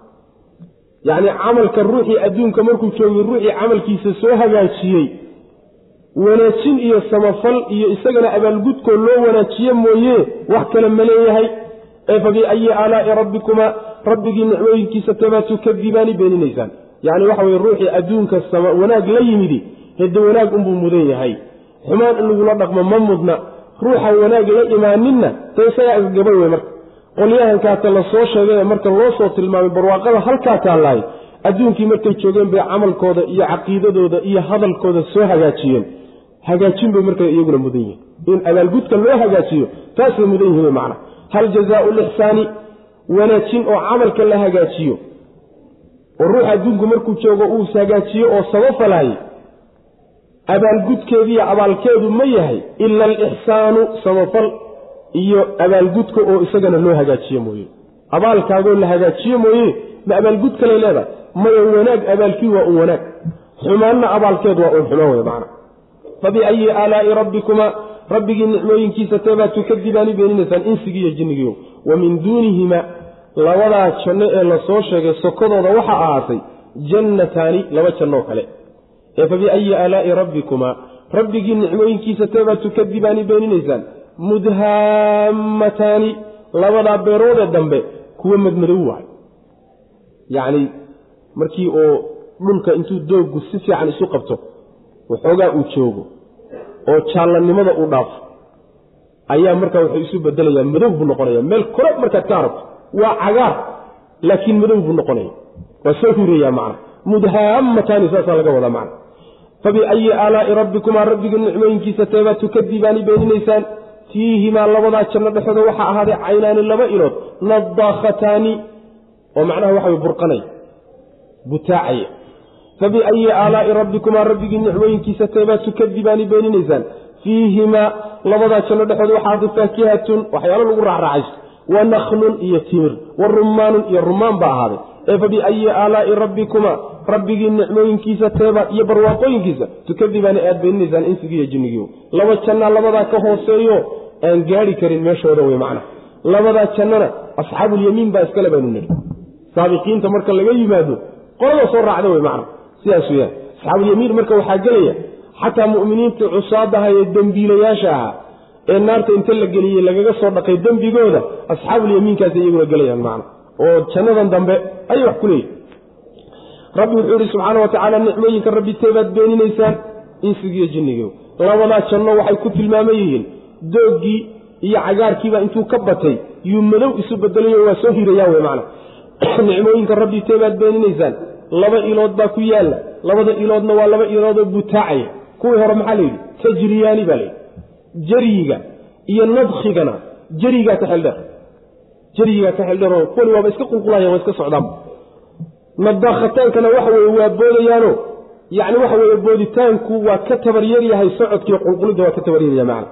yacni camalka ruuxii adduunka markuu joogay ruuxii camalkiisa soo hagaajiyey wanaajin iyo samafal iyo isagana abaalgudkoo loo wanaajiye mooye wax kale ma leeyahay. Ee fa biayi aalaa'i rabbikumaa rabbigii nicmooyinkiisa teebaa tukadibaani beeninaysaan. Yacni waxa weye ruuxii adduunka wanaag la yimidi hede wanaag unbuu mudan yahay. Xumaan in lagula dhaqmo ma mudna. Ruuxa wanaag la imaaninna ta isagaa agagabay wey marka. Qolyahankaata la soo sheegay marka loo soo tilmaamay barwaaqada halkaa taallahay adduunkii markay joogeen bay camalkooda iyo caqiidadooda iyo hadalkooda soo hagaajiyeen hagaajin bay marka iyaguna mudan yihiin in abaalgudka loo hagaajiyo taasay mudan yihiin macna hal jazaau lixsaani wanaajin oo camalka la hagaajiyo oo ruux adduunku markuu joogo uu hagaajiyo oo sabafalahay abaalgudkeediiyo abaalkeedu ma yahay ila alixsaanu samafal iyo abaalgudka oo isagana loo hagaajiyo mooye. Abaalkaagoo la hagaajiyo mooye ma abaalgud kaley leedahay? Maya wanaag abaalkii waa un wanaag. Xumaanna abaalkeed waa un xumaan wey macna fabiayi aalaa'i rabbikumaa rabbigii nicmooyinkiisa teebaa tukadibaani beeninaysaan insigii iyo jinnigiiyo wa min duunihima labadaa janno ee la soo sheegay sokodooda waxaa ahaatay jannataani laba jannoo kale ee fabiayi aalaa'i rabbikumaa rabbigii nicmooyinkiisa teebaa tukadibaani beeninaysaan mudhaamataani labadaa beeroodee dambe kuwa madmadow waay yacni markii oo dhulka intuu dooggu si fiican isu qabto waxoogaa uu joogo oo jaallanimada uu dhaafo. Ayaa markaa wuxuu isu bedelayaa madow buu noqonaya meel kore markaad ka aragto waa cagaar laakiin madow buu noqonaya waa soo hurayaa macna. Mudhaamataani saasaa laga wadaa macna. Fabiayi aalaa'i rabbikumaa rabbiga nicmooyinkiisa teebaa tukadibaani beeninaysaan fiihimaa labadaa janno dhexooda waxaa ahaaday caynaani laba ilood nadaakhataani oo macnaha waxa burqanaya butaacaya fabiayi aalaa'i rabbikumaa rabbigii nicmooyinkiisa teebaa tukadibaani beeninaysaan fiihimaa labadaa janno dhexooda waxaa faakihatun waxyaalo lagu raacraacaysto wa nakhlun iyo timir wa rummaanun iyo rummaan baa ahaaday ee fabiayi aalaa'i rabbikumaa rabbigii nicmooyinkiisa teeba iyo barwaaqooyinkiisa tukadibaani aad beeninaysaan insigiiyo jinnigiiyo laba jannaa labadaa ka hooseeyo aan gaari karin meeshooda wey macna labadaa jannana asxaabuulyamiin baa iskale baynu nidhi saabiqiinta marka laga yimaado qolada soo raacda wey macna sidaas weyaan asxaabulyamiin marka waxaa gelaya xataa mu'miniintii cusaadaha ee dembiilayaasha ahaa ee naarta inta la geliyey lagaga soo dhaqay dembigooda asxaabulyamiinkaasay iyaguna gelayaan macna oo jannadan dambe ayay wax ku leeyihiin rabbi wuxuu yidhi subxaana wa tacaala nicmooyinka rabbi teebaad beeninaysaan insigiiyo jinnigiiyo labadaa janno waxay ku tilmaaman yihiin dooggii iyo cagaarkiiba intuu ka batay yuu madow isu bedelayo waa soo hirayaan wey macna. Nicmooyinka rabbi teebaad beeninaysaan laba ilood baa ku yaalla. Labada iloodna waa laba iloodoo butaacaya kuwii hore maxaa layidhi tajriyaani baa layidhi jaryiga iyo nadkhigana jaryigaa ka xeldheer. Jaryigaa ka xeldheeroo kuwani waaba iska qulqulayan waa iska socdaanba nadaakhitaankana waxa weye waa boodayaano yacni waxa weeye booditaanku waa ka tabaryar yahay socodkiiyo qulqulidda waa ka tabaryaryaha macna.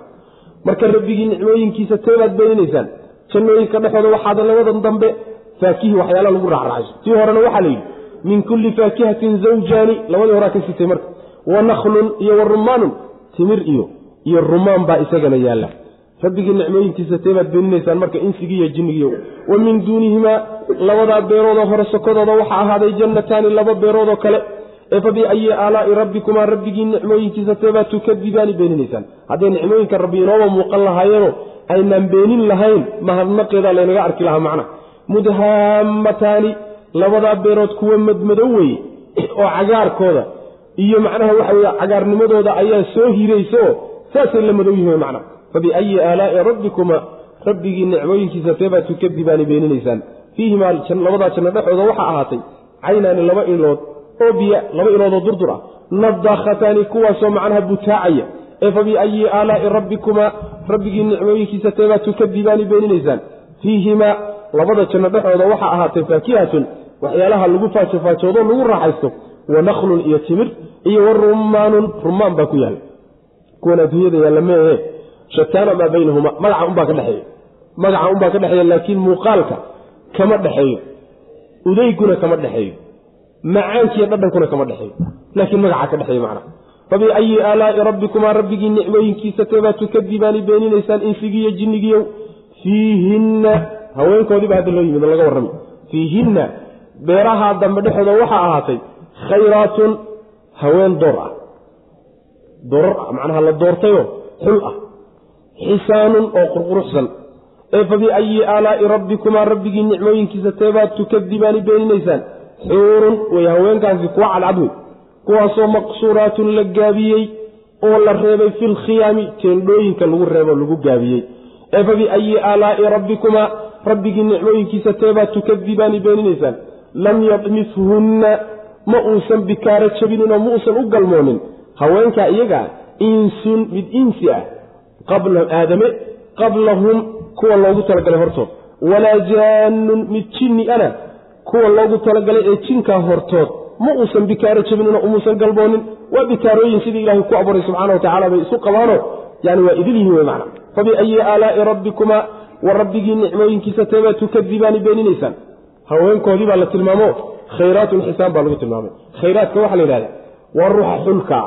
Marka rabbigii nicmooyinkiisa teebaad beeninaysaan jannooyinka dhexooda waxaada labadan dambe faakihi waxyaala lagu raacraacayso tii horena waxaa la yidhi min kulli faakihatin zawjaani. Labadii horaa ka sitay marka. Wa nakhlun iyo wa rummaanun timir iyo iyo rumaan baa isagana yaalla. Rabbigii nicmooyinkiisa teebaad beeninaysaan marka insigii iyo wa min duunihimaa labadaa beeroodoo hore sokodooda waxaa ahaaday jannataani laba beeroodoo kale. Ee fa biayi aalaa'i rabbikumaa rabbigii nicmooyinkiisa teebaad tukadibaani beeninaysaan. Hadday nicmooyinka rabbi inooba muuqan lahaayeeno aynaan beenin lahayn mahadnaqeedaa laynaga arki lahaa macna. Mudhaamataani labadaa beerood kuwa madmadow weye oo cagaarkooda iyo macnaha waxa weye cagaarnimadooda ayaa soo hirayso saasay la madow yihiin macna fa biayi aalaa'i rabbikuma rabbigii nicmooyinkiisa teebaa tukadibaani beeninaysaan. Fiihimaa labadaa janno dhexooda waxaa ahaatay caynaani laba ilood oo biya laba iloodoo durdur ah. Nadakhataani kuwaasoo macnaha butaacaya. Ee fa biayi aalaa'i rabbikumaa rabbigii nicmooyinkiisa teebaa tukadibaani beeninaysaan. Fiihimaa labada janno dhexooda waxaa ahaatay faakihatun waxyaalaha lagu faajofaajoodo lagu raaxaysto wa nakhlun iyo timir iyo wa rumaanun rumaan baa ku yaalla kuwan adduunyada yaalla meehe shataana maa baynahuma magaca unbaa ka dhexeeya magaca unbaa ka dhexeeya laakiin muuqaalka kama dhexeeyo udayguna kama dhexeeyo macaankiiyo dhadhankuna kama dhexeeyo laakiin magaca ka dhexeeya macnaha fabiayi aalaa'i rabbikumaa rabbigii nicmooyinkiisa teebaa tukadibaani beeninaysaan insigiiyo jinnigiiyow fiihinna haweenkoodiiba hadda loo yimid laga warrami. Fiihinna beerahaa dambe dhexooda waxaa ahaatay khayraatun haween door ah. Doorar ah macnaha la doortayoo xul ah. Xisaanun oo qurquruxsan ee fa biayi aalaa'i rabbikumaa rabbigii nicmooyinkiisa teebaad tukadibaani beeninaysaan. Xuurun way haweenkaasi kuwa cadcad wey kuwaasoo maqsuuraatun la gaabiyey oo la reebay filkhiyaami teendhooyinka lagu reebo lagu gaabiyey. Ee fa biayi aalaa'i rabbikumaa rabbigii nicmooyinkiisa teebaad tukadibaani beeninaysaan lam yadmishunna ma uusan bikaaro jabinin oo ma uusan u galmoonin. Haweenkaa iyagaa insun mid insi ah qabla aadame qablahum kuwa loogu talagalay hortood. Walaa jaannun mid jinni ana kuwa loogu talagalay ee jinkaa hortood. Ma uusan bikaaro jabinino umuusan galboonin waa bikaarooyin sidii ilahay ku abuuray subxana wa tacala bay isu qabaano. Yani waa idil yihiin wey macna. Fabiayi aalaa'i rabbikumaa wa rabbigii nicmooyinkiisa teebaa tukadibaani beeninaysaan haweenkoodii baa la tilmaamo khayraatun xisaan baa lagu tilmaamay. Khayraadka waxaa la yidhahda waa ruuxa xulkaa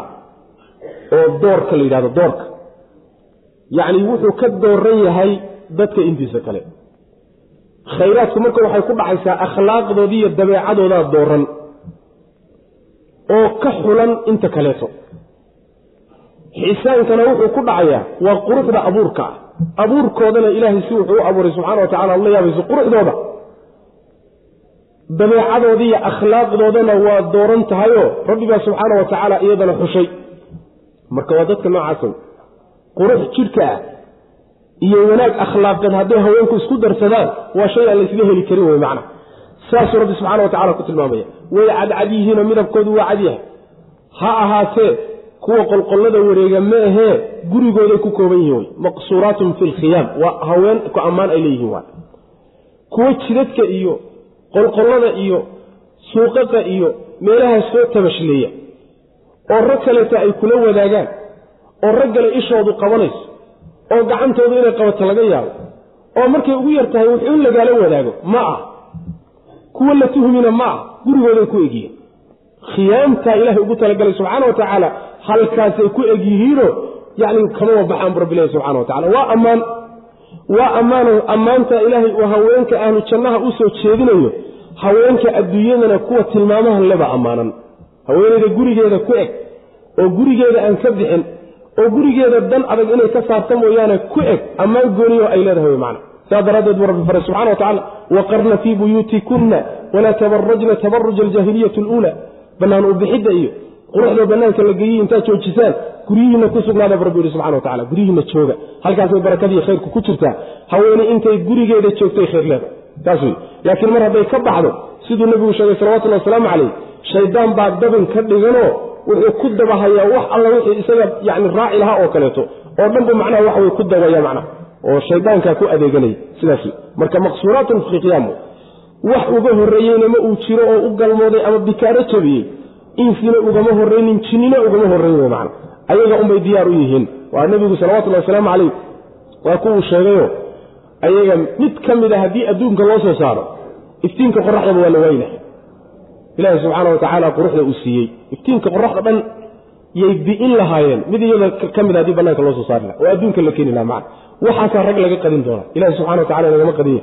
oo doorka la yidhahdo doorka. Yacni wuxuu ka dooran yahay dadka intiisa kale. Khayraadku marka waxay ku dhacaysaa akhlaaqdoodii iyo dabeecadoodaa dooran oo ka xulan inta kaleeto. Xisaankana wuxuu ku dhacayaa waa quruxda abuurka ah. Abuurkoodana ilaahay si wuxuu u abuuray subxana wa tacala la yaabayso quruxdooda dabeecadoodii iyo akhlaaqdoodana waa dooran tahayoo rabbibaa subxaana wa tacaala iyadana xushay. Marka waa dadka noocaas qurux jidhka ah iyo wanaag akhlaaqeed hadday haweenku isku darsadaan waa shay aan laysla heli karin wey macna. Saasuu rabbi subxana wa tacala ku tilmaamaya. Way cadcad yihiinoo midabkoodu waa cad yahay ha ahaatee kuwa qolqollada wareega ma ahee gurigooday ku kooban yihiin wey maqsuuraatun fi lkhiyaam waa haween ku ammaan ay leeyihiin waa kuwo jidadka iyo qolqollada iyo suuqaqa iyo meelaha soo tabashleeya oo rag kaleeta ay kula wadaagaan oo raggale ishoodu qabanayso oo gacantoodu inay qabato laga yaabo oo markay ugu yar tahay wuxuu in lagaala wadaago ma ah kuwa la tuhmina ma ah gurigooday ku egyihiin. Khiyaamtaa ilaahay ugu talagalay subxaana wa tacaala halkaasay ku egyihiinoo yacni kamaba baxaan bu rabbilahi subxana wa tacala waa ammaan waa ammaano ammaantaa ilaahay uu haweenka ahlu jannaha u soo jeedinayo. Haweenka adduunyadana kuwa tilmaamahan leba ammaanan. Haweenayda gurigeeda ku eg oo gurigeeda aan ka bixin oo gurigeeda dan adag inay ka saarta mooyaane ku eg ammaan gooniyo ay leedahay wey macna. Saas daraaddeed buu rabbi faray subxana wa tacala waqarna fii buyuutikunna walaa tabarajna tabaruja aljaahiliyati aluula bannaan u bixidda iyo quruxda bannaanka la geeyey intaad joojisaan guryihiinna ku sugnaada rabbi yihi subxana wa tacala guryihiinna jooga. Halkaasay barakadiiyo khayrku ku jirtaa. Haweene intay gurigeeda joogtay khayr leedahay taas wey laakiin mar hadday ka baxdo siduu nebigu sheegay salawatullahi wasalaamu calayh shaydaan baa dabin ka dhiganoo wuxuu ku dabahayaa wax alla wixii isaga yani raaci lahaa oo kaleeto. Oo dhanbu macnaha wax way ku dabaya macnaha. Oo shaydaankaa ku adeeganaya sidaas marka maqsuuraatun fi qiyaam wax uga horreeyeyna ma uu jiro oo u galmooday ama bikaaro jabiyey insina ugama horraynin jinnina ugama horrayn macna. Ayaga unbay diyaar u yihiin. Waa nebigu salawatullahi wasalaamu calayh. Waa kuwuu sheegayo ayaga mid ka mid a haddii adduunka loo soo saaro iftiinka qoraxdaba waa la wayna ilaahay subxaana wa tacaala quruxda uu siiyey. Iftiinka qoraxda dhan yay bi'in lahaayeen. Mid iyada ka mid haddii banaanka loo soo saari laha oo adduunka la keeni laha macna. Waxaasaa rag laga qadin doona ilahi subxana watacala nagama qadiya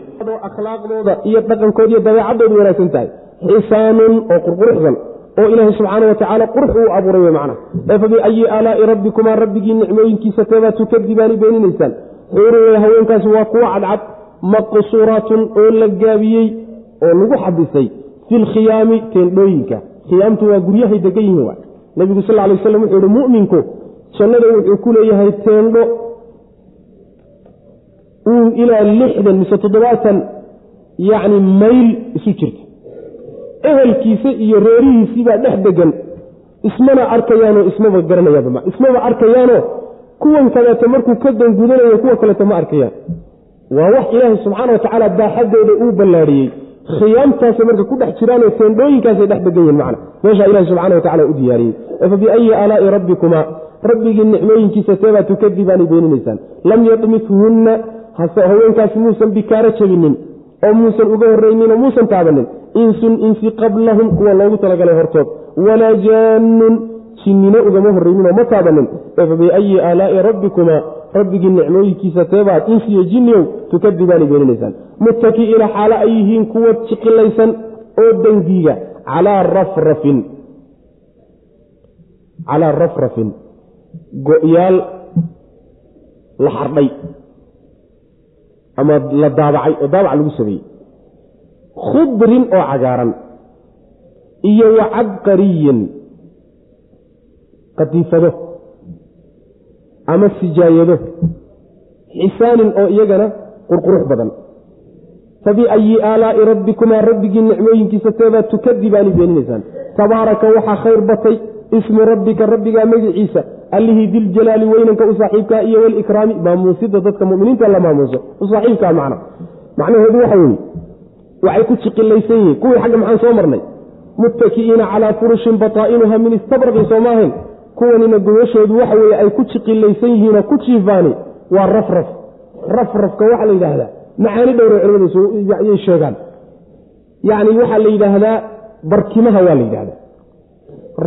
akhlaaqdooda iyo dhaqankooda iyo dabeecadoodu wanaagsan tahay xisaanun oo qurquruxsan oo ilaahay subxaana watacaala qurux uu abuuray wey macna. Ee fa biayi aalaa'i rabbikumaa rabbigii nicmooyinkiisa teebaa tukadibaani beeninaysaan. Xuurun haweenkaasi waa kuwa cadcad maqsuuraatun oo la gaabiyey oo lagu xabisay fi lkhiyaami teendhooyinka. Khiyaamtu waa guryahay degan yihiin wa nebigu sal lay waslam wuxuu yihi mu'minku jannada wuxuu ku leeyahay teendho uu ilaa lixdan mise toddobaatan yacni mayl isu jirta ehelkiisa iyo reerihiisiibaa dhex degan ismana arkayaanoo ismaba garanayaanba ismaba arkayaanoo kuwan kaleeto markuu ka dangudanayo kuwa kaleeto ma arkayaan. Waa wax ilaahay subxaana wa tacaala baaxadooda uu ballaadhiyey khiyaamtaasay marka ku dhex jiraanoo teendhooyinkaasay dhex degan yihiin macna. Meeshaa ilahi subxana wa tacala u diyaariyey. Biayi aalaa'i rabbikumaa rabbigii nicmooyinkiisa seebaa tukadibaanay beeninaysaan lam yadmithunna haweenkaasi muusan bikaaro jabinin oo muusan uga horraynin oo muusan taabanin insun insi qablahum kuwa loogu talagalay hortood. Walaa jaannun jinnino ugama horrayninoo ma taabanin ee fa biayi aalaa'i rabbikumaa rabbigii nicmooyinkiisa teebaad insiyo jinniyow tukadibaanay beeninaysaan muttaki'iina xaalo ay yihiin kuwa jiqilaysan oo dangiiga calaa rafrafin. Calaa rafrafin. Go-yaal la xardhay ama la daabacay oo daabac lagu sameeyey. Khudrin oo cagaaran iyo wa cabqariyin ama sijaayado. Xisaanin oo iyagana qurqurux badan. Fabiayi aalaa'i rabbikumaa rabbigii nicmooyinkiisa teebaad tukadibaani beeninaysaan. Tabaaraka waxaa khayr batay ismu rabbika rabbigaa magiciisa. Allihii diljalaali weynanka u saaxiibkaa iyo walikraami maamuusida dadka muminiinta la maamuuso. U macna. Macnaheedu waxa weeye waxay ku jiqilaysan yihiin. Kuwii xagga maxaan soo marnay? Muttaki'iina calaa furushin bataa'inuha min istabraqin sooma ahayn kuwanina gogashoodu waxa weeye ay ku jiqilaysan yihiinoo ku jiifaani. Waa rafraf. Rafrafka waxaa la yidhaahdaa macaani dhowra culimadu sheegaan. Yacni waxaa la yidhaahdaa barkimaha waa la yidhahdaa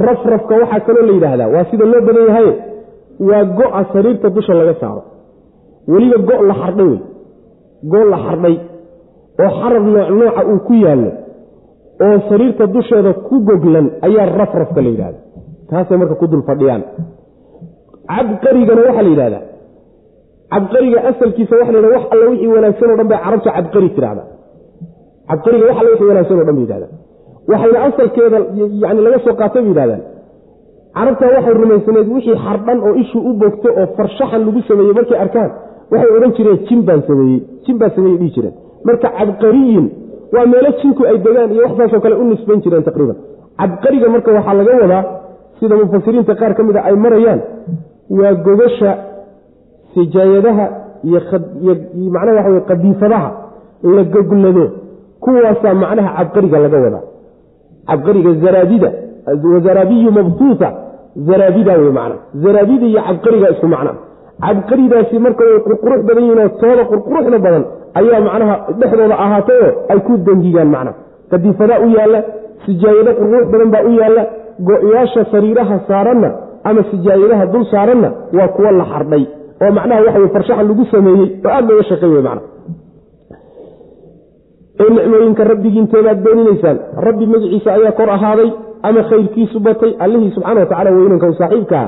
rafrafka waxaa kaloo la yidhaahdaa waa sida loo badan yahay waa go-a sariirta dusha laga saaro. Weliba go la xardhay wey. Go la xardhay oo xarab nooc nooca uu ku yaallo oo sariirta dusheeda ku goglan ayaa rafrafka la yidhahda taasay marka ku dul fadhiyaan. Cabqarigana waxaa la yidhahdaa cabqariga asalkiisa waxa la yhahda wax alla wixii wanaagsan o dhan bay carabta cabqari tirahda cabqariga wax alla wixii wanaagsan o dhan bay yidhahdaa waxayna asalkeeda yani laga soo qaatay bay yidhahdaan. Carabtaa waxay rumaysaneed wixii xardhan oo ishuu u bogto oo farshaxan lagu sameeyey markay arkaan waxay odhan jireen jin baan sameeyey jin baan sameeyey dhihi jireen. Marka cabqariyin waa meelo jinku ay degaan iyo waxsaasoo kale u nisbayn jireen taqriiban. Cabqariga marka waxaa laga wadaa sida mufasiriinta qaar ka mid a ay marayaan waa gogasha sijaayadaha iyo macnaha waxa wey qadiifadaha la goglado kuwaasaa macnaha cabqariga laga wadaa cabqariga zaraabida wazaraabiyu mabtuuta zaraabida wey macna zaraabida iyo cabqariga isku macna cabqaridaasi marka way qurqurux badan yihiin oo tooda qurquruxda badan ayaa macnaha dhexdooda ahaatay oo ay ku dangigaan macna qadiifadaa u yaalla sijaayado qurqurux badan baa u yaalla go-yaasha sariiraha saaranna ama sijaayadaha dul saaranna waa kuwo la xardhay oo macnaha waxa farshaxan lagu sameeyey oo aada looga shaqey wey ee nicmooyinka rabbigiinteedaad beeninaysaan. Rabbi magaciisa ayaa kor ahaaday ama khayrkiisu batay allihii subxana watacala weynanka u saaxiibkaa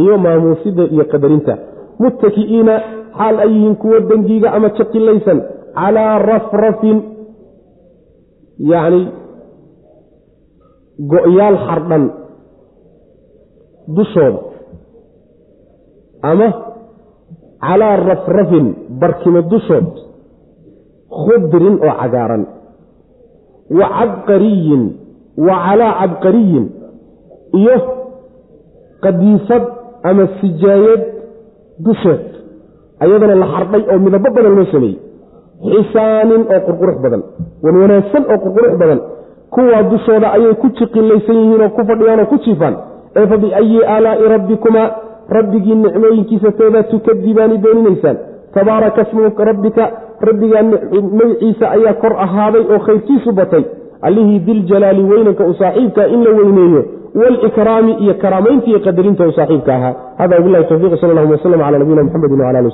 iyo maamuusida iyo qadarinta. Muttaki'iina xaal ay yihiin kuwo dangiiga ama jaqilaysan calaa rafrafin yacni go-yaal xardhan dushooda ama calaa rafrafin barkimo dushood khudrin oo cagaaran. Wa cabqariyin wa calaa cabqariyin. Iyo qadiifad ama sijaayad dusheed. Ayadana la xardhay oo midabo badan loo sameeyey. Xisaanin oo qurqurux badan. Wanwanaagsan oo qurqurux badan. Kuwaa dushooda ayay ku jiqilaysan yihiin oo ku fadhiyaan oo ku jiifaan. Ee fa biayi aalaa'i rabbikumaa rabbigii nicmooyinkiisa teedaa tukadibaani beeninaysaan tabaaraka smu rabbika rabbigaa magaciisa ayaa kor ahaaday oo khayrkiisu batay. Allihii diljalaali weynanka u saaxiibkaa in la weyneeyo walikraami iyo karaamaynta iyo qadarinta u saaxiibka ahaa. Hada wabilahi towfiq sal allahuma waslm cala nabiyina mxamedi wala ali